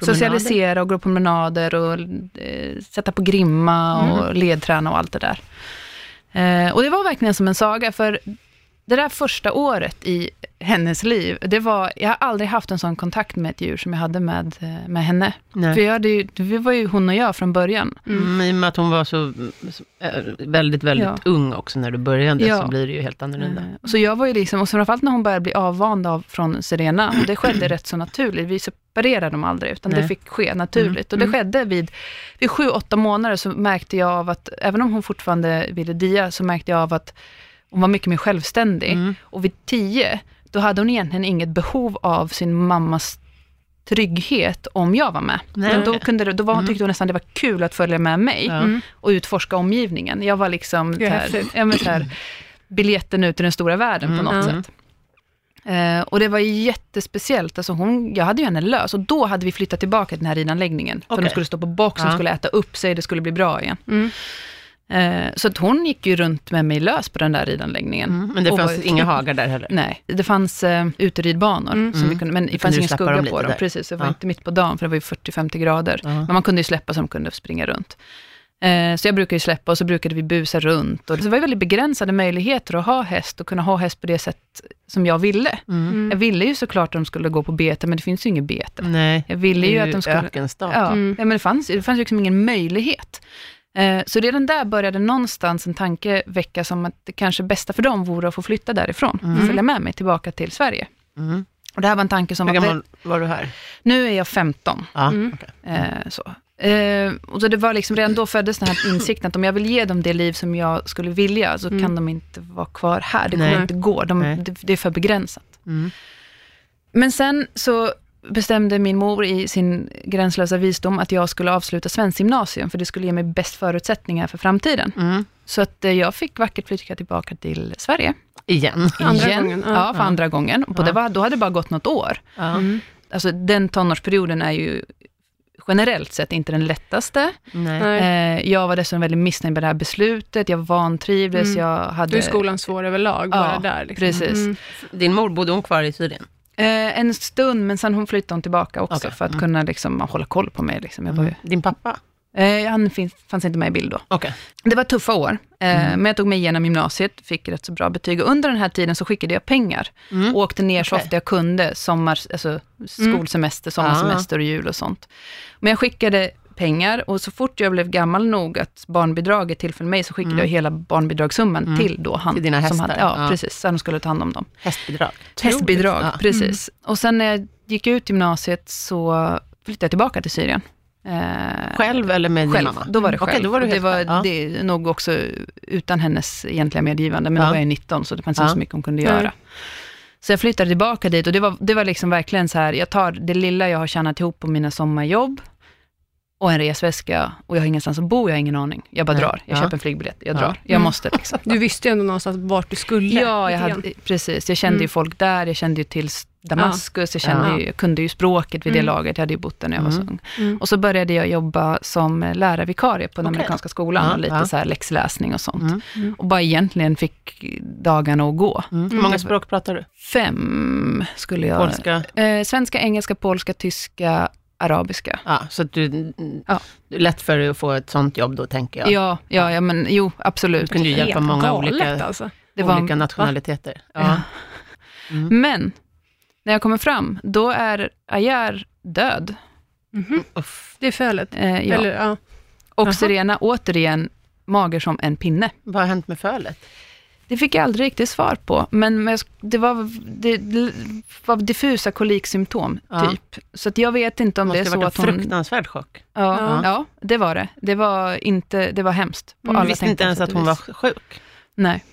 socialisera och gå promenader och eh, sätta på grimma Mm. och ledträna och allt det där. Eh, och det var verkligen som en saga, för det där första året i hennes liv, det var, jag har aldrig haft en sån kontakt med ett djur som jag hade med, eh, med henne. Nej. För jag hade ju, vi var ju hon och jag från början. Mm, I och med att hon var så äh, väldigt, väldigt Ja. ung också när du började, Ja. så blir det ju helt annorlunda. Eh, Så jag var ju liksom, och framförallt när hon började bli avvand av från Serena, och det skedde rätt så naturligt. Vi separerade dem aldrig, utan Nej. det fick ske naturligt. Och Mm. det skedde vid, vid sju, åtta månader så märkte jag av att, även om hon fortfarande ville dia, så märkte jag av att hon var mycket mer självständig. Mm. Och vid tio, då hade hon egentligen inget behov av sin mammas trygghet om jag var med. Nej, då, kunde det, då var, Mm. tyckte hon nästan det var kul att följa med mig Ja. Mm. och utforska omgivningen. Jag var liksom här, ja, men här, biljetten ut i den stora världen på Mm. något Mm. sätt. Eh, och det var jättespeciellt. Alltså hon, jag hade ju henne lös och då hade vi flyttat tillbaka till den här ridanläggningen. För Okej. de skulle stå på box, de Ja. skulle äta upp sig, det skulle bli bra igen. Mm. Eh, så att hon gick ju runt med mig lös på den där ridanläggningen. Mm. Men det Och fanns var- inga hagar där heller? Nej, det fanns eh, uteridbanor, Mm. som vi kunde, men det fanns ingen skugga dem på dem. där? Precis, det var Ja. inte mitt på dagen, för det var ju 40-50 grader. Ja. Men man kunde ju släppa så de kunde springa runt. Eh, så jag brukade ju släppa och så brukade vi busa runt. Och det var ju väldigt begränsade möjligheter att ha häst och kunna ha häst på det sätt som jag ville. Mm. Mm. Jag ville ju såklart att de skulle gå på bete, men det finns ju inget bete. Nej, Jag ville det ju är att de skulle... ökenstad. Ja, Mm. ja, men det fanns, det fanns liksom ingen möjlighet. Eh, Så redan där började någonstans en tanke väckas om att det kanske bästa för dem vore att få flytta därifrån och Mm. följa med mig tillbaka till Sverige. Mm. Och det här var en tanke som Hur var... gammal var du här? Nu är jag 15. Ja, Mm. okej. Eh, så. Eh, och så det var liksom, redan då föddes den här insikten att om jag vill ge dem det liv som jag skulle vilja, så Mm. kan de inte vara kvar här. Det kommer Nej. inte gå. De, det, det är för begränsat. Mm. Men sen så bestämde min mor i sin gränslösa visdom att jag skulle avsluta svensk gymnasium, för det skulle ge mig bäst förutsättningar för framtiden. Mm. Så att eh, jag fick vackert flytta tillbaka till Sverige. Igen. Andra igen. gången, ja. Ja, för Ja. andra gången. Ja. det var, då hade det bara gått något år. Ja. Mm. Alltså den tonårsperioden är ju generellt sett inte den lättaste. Nej. Eh, jag var dessutom väldigt missnöjd med det här beslutet, jag vantrivdes, Mm. jag hade... Då är skolan svår överlag, bara Ja, där. Liksom. precis. Mm. Din mor, bodde hon kvar i Syrien? Eh, en stund, men sen hon flyttade hon tillbaka också, Okej. för att Mm. kunna liksom, hålla koll på mig. Liksom. Jag var ju, Mm. Din pappa? eh, han finns, fanns inte med i bild då. Okej. Det var tuffa år, eh, Mm. men jag tog mig igenom gymnasiet, fick rätt så bra betyg. Och under den här tiden så skickade jag pengar. Mm. Åkte ner så Okej. ofta jag kunde, sommar, alltså skolsemester, sommarsemester och jul och sånt. Men jag skickade pengar och så fort jag blev gammal nog att barnbidraget tillföll mig, så skickade Mm. jag hela barnbidragssumman Mm. till då han. Till dina som hästar, hade, ja, ja. precis. Så han skulle ta hand om dem. Hästbidrag? Hästbidrag, Ja. precis. Och sen när jag gick ut gymnasiet så flyttade jag tillbaka till Syrien. Eh, Själv eller med din själv. mamma? Då var det Mm. Okej, själv. då var det helt var. Ja. det nog också utan hennes egentliga medgivande, men Ja. då var jag 19, så det fanns Ja. inte så mycket hon kunde göra. Så jag flyttade tillbaka dit och det var, det var liksom verkligen så här, jag tar det lilla jag har tjänat ihop på mina sommarjobb och en resväska och jag har ingenstans att bo, jag har ingen aning. Jag bara Nej. drar, jag Ja. köper en flygbiljett, jag Ja. drar. Jag Mm. måste liksom. Du visste ju ändå någonstans vart du skulle. Ja, jag hade, precis. Jag kände ju Mm. folk där, jag kände ju till Damaskus, jag, kände ju, jag kunde ju språket vid det Mm. laget, jag hade ju bott där när jag var så Mm. ung. Mm. Och så började jag jobba som lärarvikarie på den Okej. amerikanska skolan, och lite så här läxläsning och sånt. Och bara egentligen fick dagarna att gå. Hur många språk pratar du? Fem skulle jag... Polska? Eh, svenska, engelska, polska, tyska, arabiska. Ja, så att du, Ja. det är lätt för dig att få ett sånt jobb då, tänker jag. Ja, ja, ja men jo, Du absolut. kunde ju hjälpa många galet, olika, alltså. Det var, olika nationaliteter. Ja. Ja. Mm. Men, när jag kommer fram, då är Ayar död. Mhm. Uff. Det är fölet. Eh, ja. Eller, ja. Och. Serena, återigen, mager som en pinne. Vad har hänt med fölet? Det fick jag aldrig riktigt svar på, men det var, det var diffusa koliksymptom, Ja. typ. Så att jag vet inte om Det det är måste ha så varit att en hon... fruktansvärd chock. Ja, Ja. ja, det var det. Det var, inte, det var hemskt på Mm. alla visste inte ens att hon var sjuk? Nej.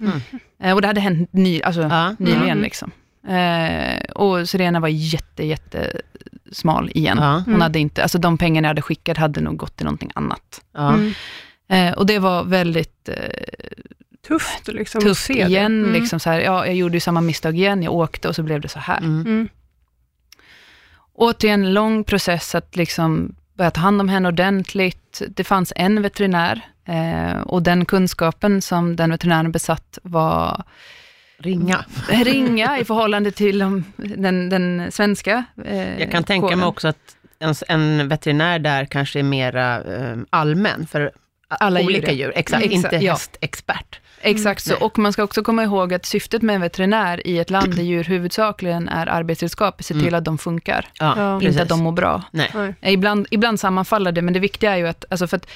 Mm. Eh, Och det hade hänt ny, alltså, Ja. nyligen. Mm. Liksom. Eh, och Serena var jätte, jätte smal igen. Ja. Hon Mm. hade inte, alltså de pengarna jag hade skickat hade nog gått till någonting annat. Ja. Mm. Eh, och det var väldigt eh, Tufft liksom, att tufft se det. igen. Mm. Liksom så här, ja, jag gjorde ju samma misstag igen, jag åkte och så blev det så här. Mm. Mm. Återigen, lång process att liksom börja ta hand om henne ordentligt. Det fanns en veterinär eh, och den kunskapen som den veterinären besatt var Ringa. ringa i förhållande till de, den, den svenska eh, Jag kan tänka kåren. mig också att en, en veterinär där kanske är mera eh, allmän för Alla olika djur, djur. Exakt, Mm, inte ja. hästexpert. Exakt så, Nej. och man ska också komma ihåg att syftet med en veterinär i ett land där djur huvudsakligen är arbetsredskap, är se till Mm. att de funkar, Ja, Ja. precis. inte att de mår bra. Nej. Nej. Eh, Ibland, ibland sammanfaller det, men det viktiga är ju att, alltså för att,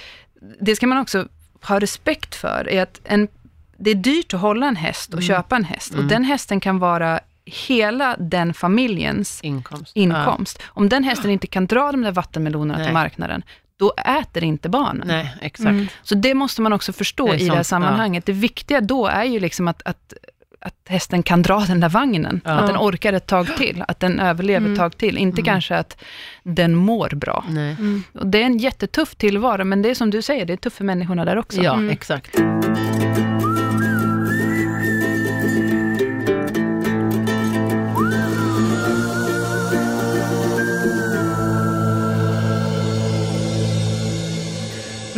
det ska man också ha respekt för, är att en, det är dyrt att hålla en häst och Mm. köpa en häst, Mm. och den hästen kan vara hela den familjens Inkomst. inkomst. Om den hästen inte kan dra de där vattenmelonerna Nej. till marknaden, då äter inte barnen. Ja. Nej, exakt. Mm. Så det måste man också förstå Det i det här sånt, sammanhanget. Det viktiga då är ju liksom att, att, att hästen kan dra den där vagnen, Ja. att den orkar ett tag till, att den överlever Mm. ett tag till. Inte Mm. kanske att den mår bra. Nej. Mm. Och det är en jättetuff tillvaro, men det är som du säger, det är tufft för människorna där också. Ja, Mm. exakt.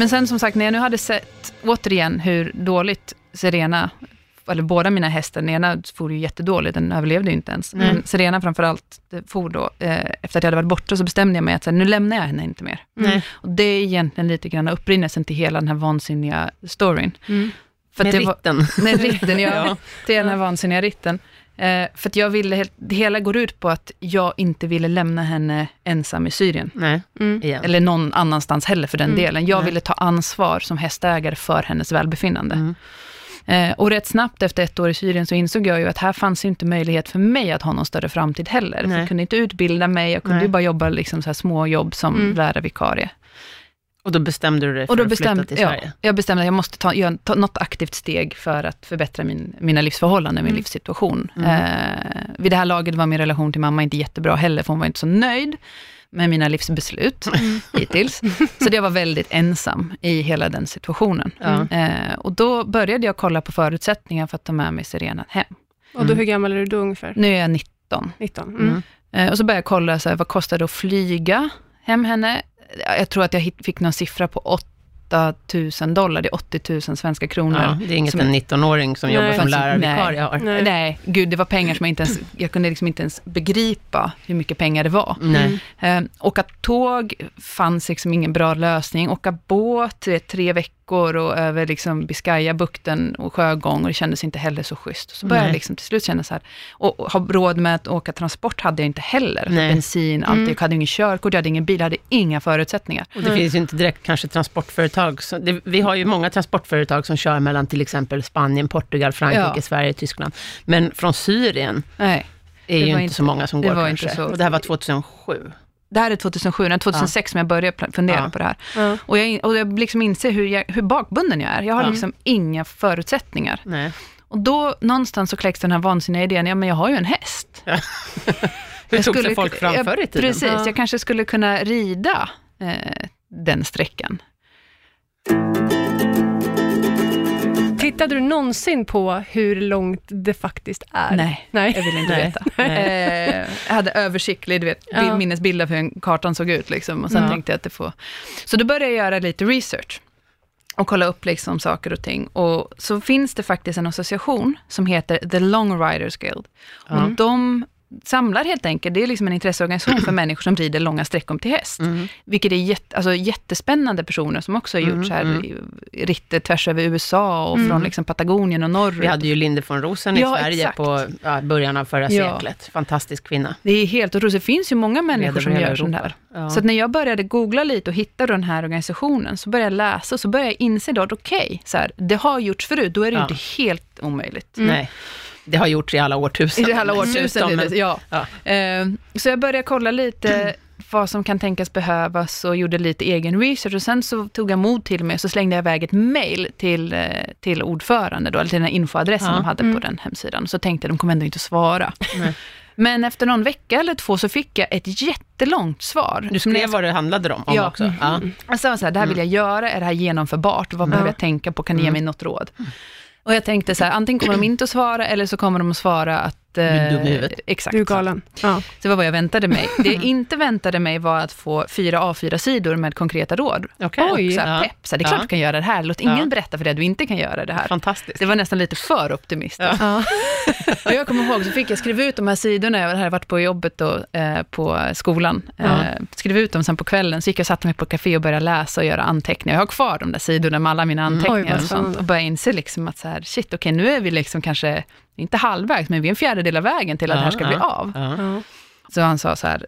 Men sen som sagt, när jag nu hade sett återigen hur dåligt Serena, eller båda mina hästar, den ena for ju jättedåligt, den överlevde ju inte ens. Nej. Men Serena framförallt for då, eh, efter att jag hade varit borta, så bestämde jag mig att så här, nu lämnar jag henne inte mer. Nej. Och det är egentligen lite grann upprinnelsen till hela den här vansinniga storyn. Mm. För Med det var, ritten. med ritten, ja. Ja. Det är den här vansinniga ritten. Eh, för att jag ville, helt- det hela går ut på att jag inte ville lämna henne ensam i Syrien. Nej, Mm. igen. Eller någon annanstans heller för den Mm. delen. Jag Nej. ville ta ansvar som hästägare för hennes välbefinnande. Mm. Eh, och rätt snabbt efter ett år i Syrien så insåg jag ju att här fanns inte möjlighet för mig att ha någon större framtid heller. Jag kunde inte utbilda mig, jag kunde Nej. ju bara jobba liksom så här små jobb som Mm. lärarvikarie. Och då bestämde du dig för Och då att bestämde, flytta till ja, Sverige? jag bestämde att jag måste ta, göra, ta något aktivt steg för att förbättra min, mina livsförhållanden, min Mm. livssituation. Mm. Eh, vid det här laget var min relation till mamma inte jättebra heller, för hon var inte så nöjd med mina livsbeslut hittills. Så jag var väldigt ensam i hela den situationen. Ja. Eh, och då började jag kolla på förutsättningar för att ta med mig Serena hem. Och då, hur gammal är du då ungefär? Nu är jag 19. 19? Mm. Mm. Eh, och så började jag kolla, så här, vad kostar det att flyga hem henne? Jag tror att jag fick någon siffra på 8 000 dollar, det är 80 000 svenska kronor. Ja, det är inget Som- en 19-åring som Nej. jobbar som lärarvikarie nej. har. Nej. Nej, gud, det var pengar som jag inte ens, jag kunde liksom inte ens begripa hur mycket pengar det var. Nej. Eh, åka tåg fanns liksom ingen bra lösning. Åka båt, du vet, tre veckor och över liksom Biscayabukten och sjögång och det kändes inte heller så schysst. Så började Nej. jag liksom till slut känna så här, och, och ha råd med att åka transport hade jag inte heller. Nej. Bensin, allt. Mm. Jag hade ingen körkort, jag hade ingen bil, jag hade inga förutsättningar. Och det Nej. finns ju inte direkt kanske transportföretag. Så det, vi har ju många transportföretag som kör mellan till exempel Spanien, Portugal, Frankrike, Ja. Sverige, Tyskland. Men från Syrien Nej. är Det ju inte så många som går kanske. Och det här var 2007. Det här är 2007, det är 2006 som jag började fundera Ja. på det här. Ja. Och jag, och jag liksom inser hur, jag, hur bakbunden jag är. Jag har Ja. liksom inga förutsättningar. Nej. Och då någonstans så kläcks den här vansinniga idén, ja men jag har ju en häst. Hur Jag tog sig skulle- folk fram ja, förr i tiden? Precis, Ja. jag kanske skulle kunna rida eh, den sträckan. Tittade du någonsin på hur långt det faktiskt är? Nej, Nej. jag vill inte Nej. veta. Nej. Eh, jag hade översiktlig du vet, Ja. bild- minnesbilder för hur kartan såg ut. Liksom, och sen Ja. tänkte jag att det får... Så då började jag göra lite research och kolla upp liksom saker och ting. Och så finns det faktiskt en association som heter The Long Riders Guild. Ja. Och de samlar helt enkelt, det är liksom en intresseorganisation för människor som rider långa sträckor till häst. Mm. Vilket är jätte, alltså jättespännande personer som också har gjort Mm, så här mm. ritter tvärs över USA och från liksom Patagonien och norrut. Vi hade ju Linde von Rosen i Ja, Sverige exakt. på ja, början av förra Ja. seklet. Fantastisk kvinna. Det är helt otroligt. Det finns ju många människor som gör sånt här. Ja. Så när jag började googla lite och hittade den här organisationen, så började jag läsa och så började jag inse då att okej, så här, det har gjorts förut, då är det ju inte helt omöjligt. Nej, det har gjorts i alla årtusenden. I alla årtusenden, men- ja. Ja. Eh, Så jag började kolla lite vad som kan tänkas behövas och gjorde lite egen research och sen så tog jag mod till mig och så slängde jag iväg ett mail till, eh, till ordförande då, eller till den här infoadressen Ja. de hade Mm. på den hemsidan. Så tänkte jag, de kommer ändå inte svara. Nej. Men efter någon vecka eller två så fick jag ett jättelångt svar. Du skrev vad det handlade om, om Ja. också. Ja. jag sa så här, det här vill jag göra, är det här genomförbart? Vad behöver Ja. jag tänka på? Kan ni ge mig något råd? Och jag tänkte så här, antingen kommer de inte att svara, eller så kommer de att svara att eh, dum i huvudet. Exakt. Du är galen. Ja. Det var vad jag väntade mig. Det jag inte väntade mig var att få fyra A4-sidor med konkreta råd. Okej. Och så Ja. här, pepp, så här, det är klart Ja. du kan göra det här. Låt ingen Ja. berätta för dig att du inte kan göra det här. Fantastiskt. Det var nästan lite för optimistiskt. Ja. Och jag kommer ihåg, så fick jag skriva ut de här sidorna, jag hade varit på jobbet då, eh, på skolan. Ja. Eh, skrev ut dem sen på kvällen, så gick jag och satte mig på café och började läsa och göra anteckningar. Jag har kvar de där sidorna med alla mina Mm. anteckningar Oj, vad och sånt. Och började inse liksom att så här, shit, okej, nu är vi liksom kanske, inte halvvägs, men vi är en fjärdedel av vägen till att det här ska Ja, bli ja. av. Ja. Ja. Så han sa så här,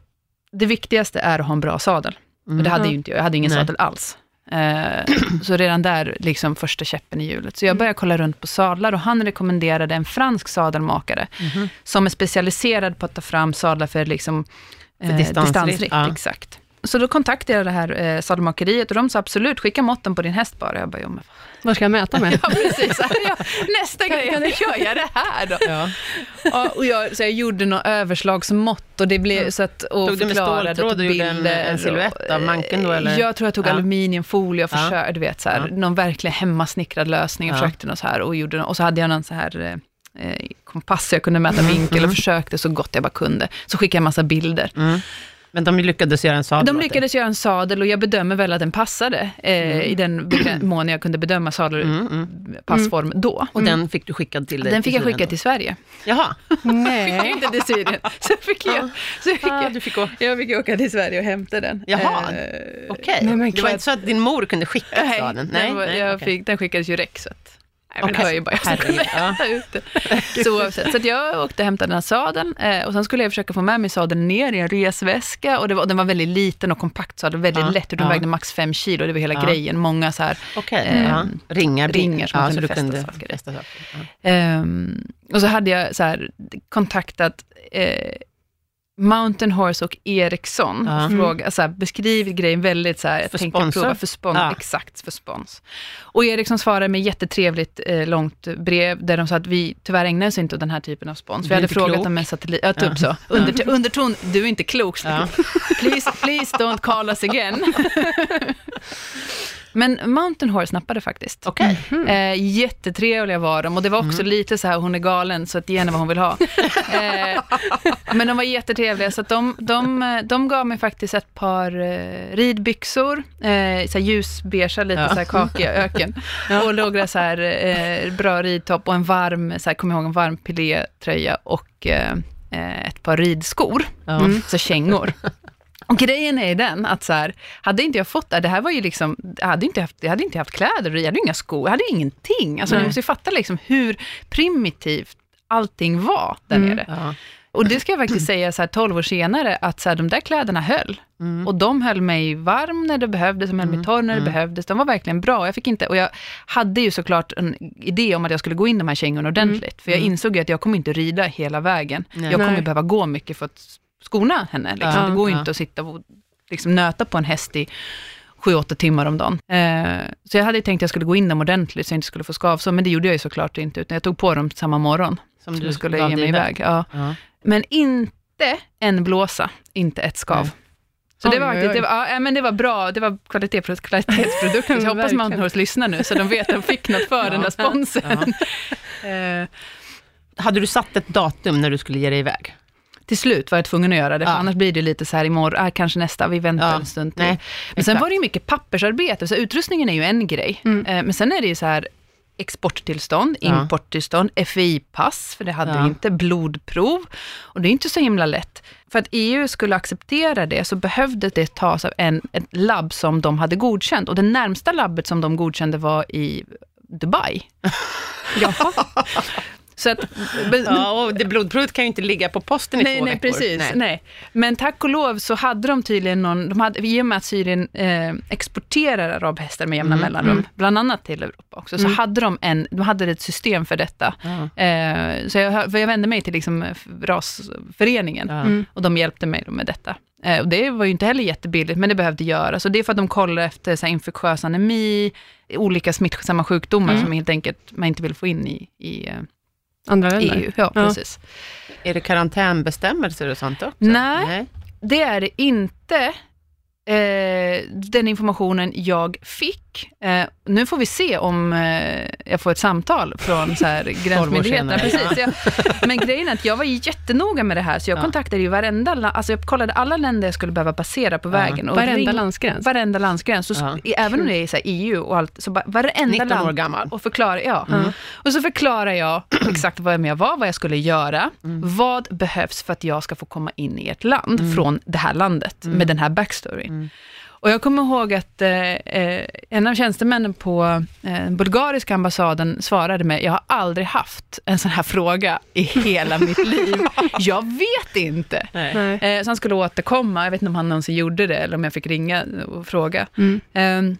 det viktigaste är att ha en bra sadel. Och det hade Ja. ju inte jag, jag hade ingen Nej. sadel alls. Eh, så redan där, liksom första käppen i hjulet. Så jag började kolla runt på sadlar och han rekommenderade en fransk sadelmakare, Mhm. som är specialiserad på att ta fram sadlar för, liksom, För distansritt, ja. Exakt. Så då kontaktade jag det här eh, sadelmakeriet och de sa absolut, skicka måtten på din häst bara. Jag bara, jo, men Vad ska jag mäta med? Ja, precis. Så här, ja, nästa gång kan jag göra det här då. Ja. Ja, och jag, så jag gjorde något överslagsmått och det blev så att... Och Tog du med förklarade ståltråd och gjorde en- en silhuett och- av manken då, eller? Jag tror jag tog Ja. aluminiumfolie och Ja. försökte, du vet, så här, Ja. någon verkligen hemmasnickrad lösning. Jag Ja. försökte något så här och gjorde och så hade jag någon så här eh, kompass så jag kunde mäta Mm, vinkel och försökte så gott jag bara kunde. Så skickade jag en massa bilder. Mm. Men de lyckades göra en sadel De lyckades göra en sadel och jag bedömer väl att den passade eh, i den mån jag kunde bedöma sadelpassform då. Och den fick du skickad till dig? Den fick jag Syrien skicka då? till Sverige. Jaha. Fick inte till Syrien. Så fick jag, så fick Ah, jag, du fick åka. jag fick åka till Sverige och hämta den. Jaha. Eh, Okej. Nej, men det var inte så att din mor kunde skicka Nej, sadeln? den, var, jag okej. fick, den skickades ju räck så att, nej, men Okej. var ju bara jag som kunde Herregud, ja. hämta ut det. Så, oavsett. så jag åkte och hämtade den här sadeln eh, och sen skulle jag försöka få med mig sadeln ner i en resväska och var, den var väldigt liten och kompakt sadel, väldigt Ja, lätt och den ja. vägde max fem kilo, det var hela Ja. grejen. Många så här Okej, Eh, ringar, ringar som man kunde fästa kunde saker fästa saker. Ehm, och så hade jag så här, kontaktat eh, Mountain Horse och Ericsson. Ja. Och fråga, så här, beskrivit grejen väldigt så här, jag För tänkte sponsor? prova för spons, Ja. exakt för spons. Och Ericsson svarade med jättetrevligt eh, långt brev där de sa att vi tyvärr ägnar oss inte åt den här typen av spons. Du Vi hade frågat klok. om en satellit, ja typ så. Under, underton, du är inte klok. Ja. Please, please don't call us again. Men Mountain Horse nappade faktiskt. Okej. Eh, jättetrevliga var de och det var också lite så här, hon är galen så att ge henne vad hon vill ha. Eh, men de var jättetrevliga så att de, de, de gav mig faktiskt ett par eh, ridbyxor, eh, så ljusbeiga, lite Ja. så här kakiga öken. Och några så här eh, bra ridtopp och en varm, så här, kom ihåg en varm pilétröja och eh, eh, ett par ridskor, Ja. mm. så kängor. Och grejen är den att så här, hade inte jag fått det, det här var ju liksom, jag hade inte haft, jag hade inte haft kläder, jag hade inga skor, jag hade ingenting. Alltså Nej. måste ju fatta liksom hur primitivt allting var där Mm. nere. Ja. Och det ska jag faktiskt säga så här 12 år senare, att så här, de där kläderna höll. Mm. Och de höll mig varm när det behövdes, de höll mig torr när det Mm. behövdes. De var verkligen bra. Jag, fick inte, och jag hade ju såklart en idé om att jag skulle gå in de här kängorna ordentligt. För jag Mm. insåg ju att jag kommer inte rida hela vägen. Nej. Jag kommer behöva gå mycket för att skona henne. Liksom. Ja, det går ju ja. inte att sitta och liksom, nöta på en häst i sju, åtta timmar om dagen. Eh, så jag hade tänkt att jag skulle gå in dem ordentligt så jag inte skulle få skavsår, men det gjorde jag ju såklart inte, utan jag tog på dem samma morgon Som som du skulle ge mig iväg. Ja. Ja. Men inte en blåsa, inte ett skav. Nej. Så det var, faktiskt, det, var, ja, men det var bra, det var kvalitet, kvalitetsprodukter. Så jag hoppas Verkligen. Mountain Horse lyssnar nu, så de vet att de fick något för den där sponsen. Eh, Hade du satt ett datum när du skulle ge dig iväg? Till slut var jag tvungen att göra det, för Ja. annars blir det lite så här imorgon, ah, kanske nästa, vi väntar Ja. en stund till. Nej, Men sen exakt. var det ju mycket pappersarbete, så utrustningen är ju en grej. Mm. Eh, men sen är det ju så här exporttillstånd, Ja. importtillstånd, FI-pass, för det hade Ja. vi inte, blodprov. Och det är inte så himla lätt. För att EU skulle acceptera det så behövde det tas av en, ett labb som de hade godkänt. Och det närmsta labbet som de godkände var i Dubai. Jaha. Så att, Ja, och det blodprovet kan ju inte ligga på posten i nej, två nej, veckor. precis. Nej. Men tack och lov så hade de tydligen någon, de hade, i och med att Syrien eh, exporterar arabhästar med jämna Mm, mellanrum, mm. bland annat till Europa också, så Mm. hade de, en, de hade ett system för detta. Ja. Eh, så jag, för jag vände mig till liksom rasföreningen Ja. Mm. och de hjälpte mig med detta. Eh, och det var ju inte heller jättebilligt, men det behövde göras. Och det är för att de kollar efter så här, infektiös anemi, olika smittsamma sjukdomar Mm. som helt enkelt man inte vill få in i, i eh, Andra länder? EU. Ja, Ja. precis. Är det karantänbestämmelser och sånt också? Nej. Det är det inte. Eh, den informationen jag fick. Eh, nu får vi se om eh, jag får ett samtal från så här, gränsmyndigheterna. Precis, jag, men grejen är att jag var jättenoga med det här, så jag Ja. kontaktade ju varenda, alltså jag kollade alla länder jag skulle behöva passera på Ja. vägen. Och Varenda ring- landsgräns? Varenda landsgräns. Så, Ja. Även om det är så EU och allt, så bara, varenda 19 år land. gammal. Och förklara, ja. Mm. Och så förklarar jag exakt vem jag var, vad jag skulle göra, vad behövs för att jag ska få komma in i ett land från det här landet med den här backstoryn. Mm. Och jag kommer ihåg att eh, eh, en av tjänstemännen på eh, den bulgariska ambassaden svarade mig, jag har aldrig haft en sån här fråga i hela mitt liv. Jag vet inte. Eh, så han skulle återkomma, jag vet inte om han någonsin gjorde det, eller om jag fick ringa och fråga. Mm. Ehm,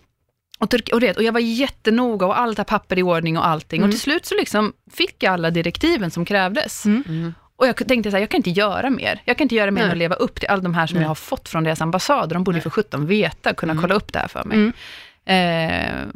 och, och, det, och jag var jättenoga och allt här papper i ordning och allting. Mm. Och till slut så liksom fick jag alla direktiven som krävdes. Mm. Mm. Och jag tänkte så här, jag kan inte göra mer. Jag kan inte göra mer än Nej. att leva upp till alla de här som Nej. jag har fått från deras ambassader. De borde ju för sjutton veta, kunna Mm. kolla upp det här för mig. Mm. Eh,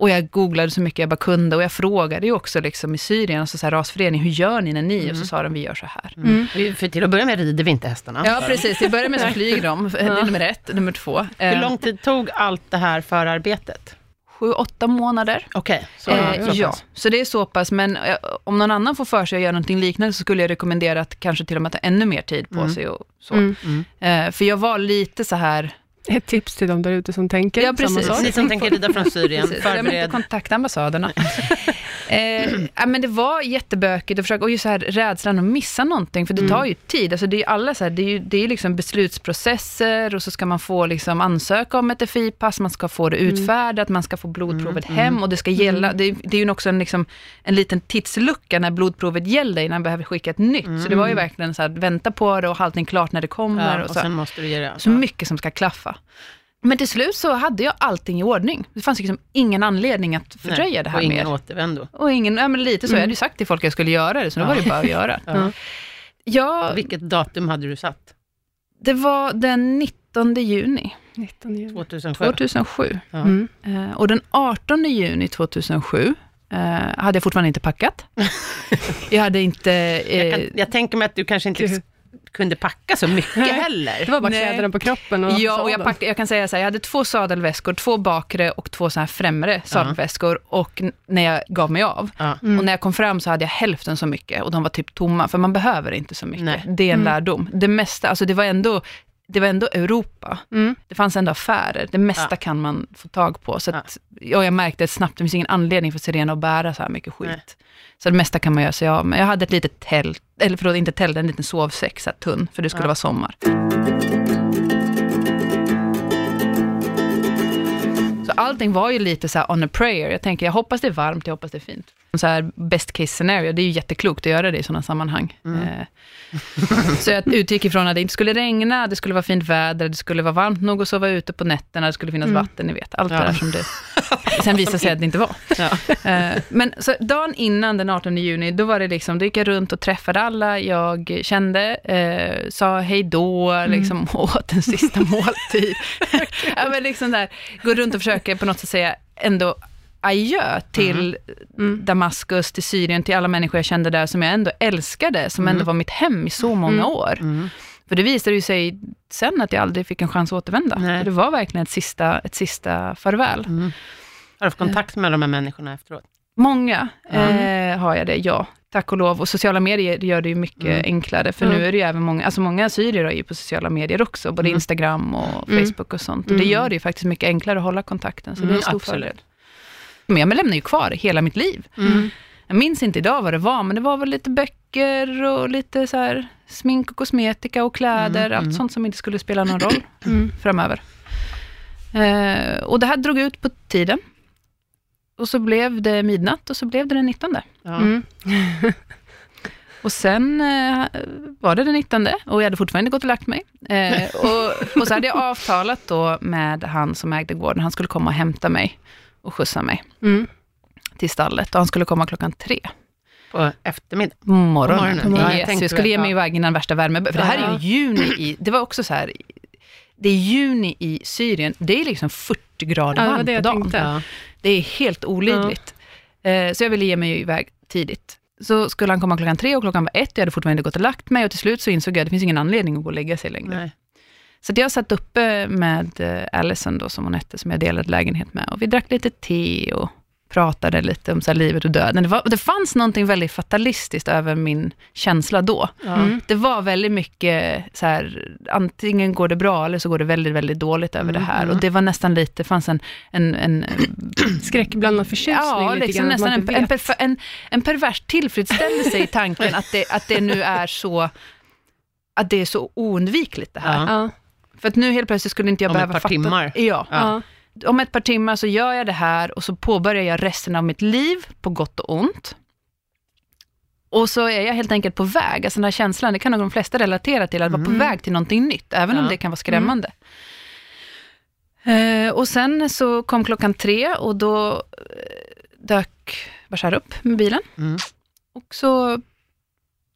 och jag googlade så mycket jag bara kunde och jag frågade ju också liksom i Syrien, alltså så här rasförening, hur gör ni när ni? Och så Mm. sa de, vi gör så här. Mm. Vi- För till att börja med rider vi inte hästarna. Ja, precis. Till börjar med så flyger de. Det är nummer ett. Nummer två. Hur Eh, lång tid tog allt det här förarbetet? Sju, åtta månader. Okej, så, Eh, så ja, så det är så pass, men eh, om någon annan får för sig att göra någonting liknande så skulle jag rekommendera att kanske till och med ta ännu mer tid på Mm. sig och så. Mm. Mm. Eh, för jag var lite så här, Ett tips till de där ute som tänker Ja, precis. samma sak. Ni som tänker rida från Syrien, förbered. kontakta ambassaderna. eh, ja, men det var jättebökigt att försöka, och just så här rädslan att missa någonting, för det Mm. tar ju tid. Alltså det är alla så här, det är ju, det är liksom beslutsprocesser och så ska man få liksom ansöka om ett FI-pass, man ska få det Mm. utfärdat, man ska få blodprovet hem och det ska gälla, det, det är ju också en, liksom, en liten tidslucka när blodprovet gäller innan man behöver skicka ett nytt. Så det var ju verkligen så här, vänta på det och ha allting klart när det kommer. Mm. Ja, och och så. måste du ge det. Så mycket som ska klaffa. Men till slut så hade jag allting i ordning. Det fanns liksom ingen anledning att fördröja Nej, det här Och ingen mer. återvändo. Och ingen, ja, men lite så. Jag hade ju sagt till folk att jag skulle göra det, så nu var det bara att göra. Ja. Ja, Vilket datum hade du satt? det var den 19 juni 19 juni. 2007? 2007. Ja. Mm. Eh, och den 18 juni 2007 eh, hade jag fortfarande inte packat. jag hade inte... Eh, Jag, kan, jag tänker mig att du kanske inte. Kunde packa så mycket heller. Det var bara kläderna på kroppen och Ja, och jag, packade, jag kan säga så här, jag hade två sadelväskor, två bakre och två så här främre sadelväskor. Och n- när jag gav mig av, Ja. och när jag kom fram så hade jag hälften så mycket och de var typ tomma, för man behöver inte så mycket. Nej. Det är en lärdom. Det mesta, alltså det var ändå, det var ändå Europa. Mm. Det fanns ändå affärer. Det mesta Ja. kan man få tag på. Så att, ja, jag märkte snabbt, det finns ingen anledning för Serena att bära så här mycket skit. Nej. Så det mesta kan man göra sig av med. Jag hade ett litet tält, eller förlåt, inte tält, en liten sovsäck, så här tunn, för det skulle Ja. vara sommar. Så allting var ju lite så on a prayer. Jag tänker, jag hoppas det är varmt, jag hoppas det är fint. Så här best case scenario, det är ju jätteklokt att göra det i sådana sammanhang. Eh, så jag utgick ifrån att det inte skulle regna, det skulle vara fint väder, det skulle vara varmt nog att sova ute på nätterna, det skulle finnas vatten, ni vet. Allt Ja. det där som det sen visade sig att det inte var. Ja. Eh, Men så dagen innan den 18 juni, då var det liksom, då gick jag runt och träffade alla jag kände, eh, sa hej då, liksom åt en sista måltid. ja, men liksom där, gå runt och försöka på något sätt säga ändå adjö till Mm. Damaskus, till Syrien, till alla människor jag kände där, som jag ändå älskade, som ändå var mitt hem i så många år. Mm. För det visade ju sig sen att jag aldrig fick en chans att återvända. Nej. För det var verkligen ett sista, ett sista farväl. Mm. Har du haft kontakt med de här människorna efteråt? Många Mm. eh, har jag det, ja. Tack och lov. Och sociala medier gör det ju mycket Mm. enklare, för Mm. nu är det ju även många, alltså många assyrier är ju på sociala medier också, både Mm. Instagram och Mm. Facebook och sånt. Och det Mm. gör det ju faktiskt mycket enklare att hålla kontakten, så det är Mm, en stor absolut. fördel. Men jag lämnar ju kvar hela mitt liv. Mm. Jag minns inte idag vad det var, men det var väl lite böcker och lite så här smink och kosmetika och kläder, Mm, allt mm. sånt som inte skulle spela någon roll Mm. framöver. Eh, och det här drog ut på tiden. Och så blev det midnatt och så blev det den 19. Ja. Mm. Och sen eh, var det den 19 och jag hade fortfarande inte gått och lagt mig. Eh, och, och så hade jag avtalat då med han som ägde gården, han skulle komma och hämta mig och skjutsa mig Mm. till stallet och han skulle komma klockan tre. På eftermiddag. Morgonen. På morgonen. Ja, jag Yes, jag skulle ge mig ja. iväg innan värsta värme. För det här är ju juni i, det var också så här, det är juni i Syrien, det är liksom 40 grader Ja, varmt det på jag dagen. tänkte. Ja. Det är helt olidligt. Eh, så jag ville ge mig iväg tidigt. Så skulle han komma klockan tre och klockan var ett, jag hade fortfarande inte gått och lagt mig och till slut så insåg jag att det finns ingen anledning att gå och lägga sig längre. Nej. Så jag satt uppe med eh, Allison då, som hon hette, som jag delade lägenhet med. Och vi drack lite te och pratade lite om så livet och döden. Det, var, det fanns någonting väldigt fatalistiskt över min känsla då. Mm. Det var väldigt mycket så här, antingen går det bra eller så går det väldigt, väldigt dåligt över det här. Mm. Och det var nästan lite, det fanns en, en, en Skräckblandad förtjusning Ja, lite liksom grann, nästan en, en, perf- en, en pervers tillfredsställelse i tanken att det, att det nu är så att det är så oundvikligt det här. Ja. Ja. För att nu helt plötsligt skulle inte jag Om behöva ett par fatta. timmar. Ja. Ja. Om ett par timmar så gör jag det här och så påbörjar jag resten av mitt liv på gott och ont. Och så är jag helt enkelt på väg, alltså den här känslan, det kan nog de flesta relatera till, att vara på Mm. väg till någonting nytt, även om Ja. det kan vara skrämmande. Eh, och sen så kom klockan tre och då eh, dök Bashar upp med bilen. Mm. Och så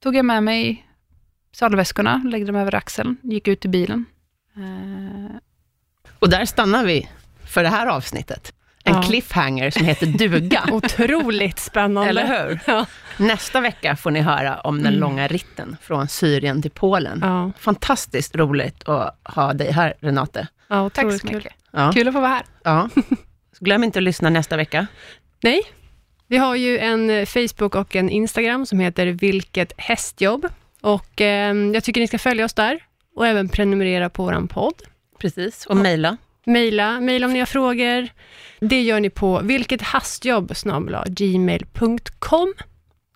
tog jag med mig sadelväskorna, läggde dem över axeln, gick ut i bilen. Eh, Och där stannar vi för det här avsnittet. En Ja. cliffhanger som heter duga. Otroligt spännande. Eller hur? Ja. Nästa vecka får ni höra om den Mm. långa ritten från Syrien till Polen. Ja. Fantastiskt roligt att ha dig här, Renate. Ja, tack så kul. mycket. Ja. Kul att få vara här. ja. Glöm inte att lyssna nästa vecka. Nej, vi har ju en eh, Facebook och en Instagram som heter Vilket hästjobb. Och eh, jag tycker ni ska följa oss där och även prenumerera på vår podd. Precis, och mejla. Mejla, mejla om ni har frågor. Det gör ni på vilkethastjobb gmail.com.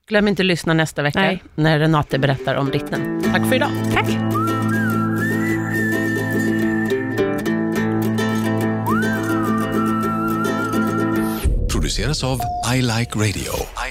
Glöm inte att lyssna nästa vecka Nej. när Renate berättar om ritten. Tack för idag. Tack! produceras av I Like Radio. I like radio.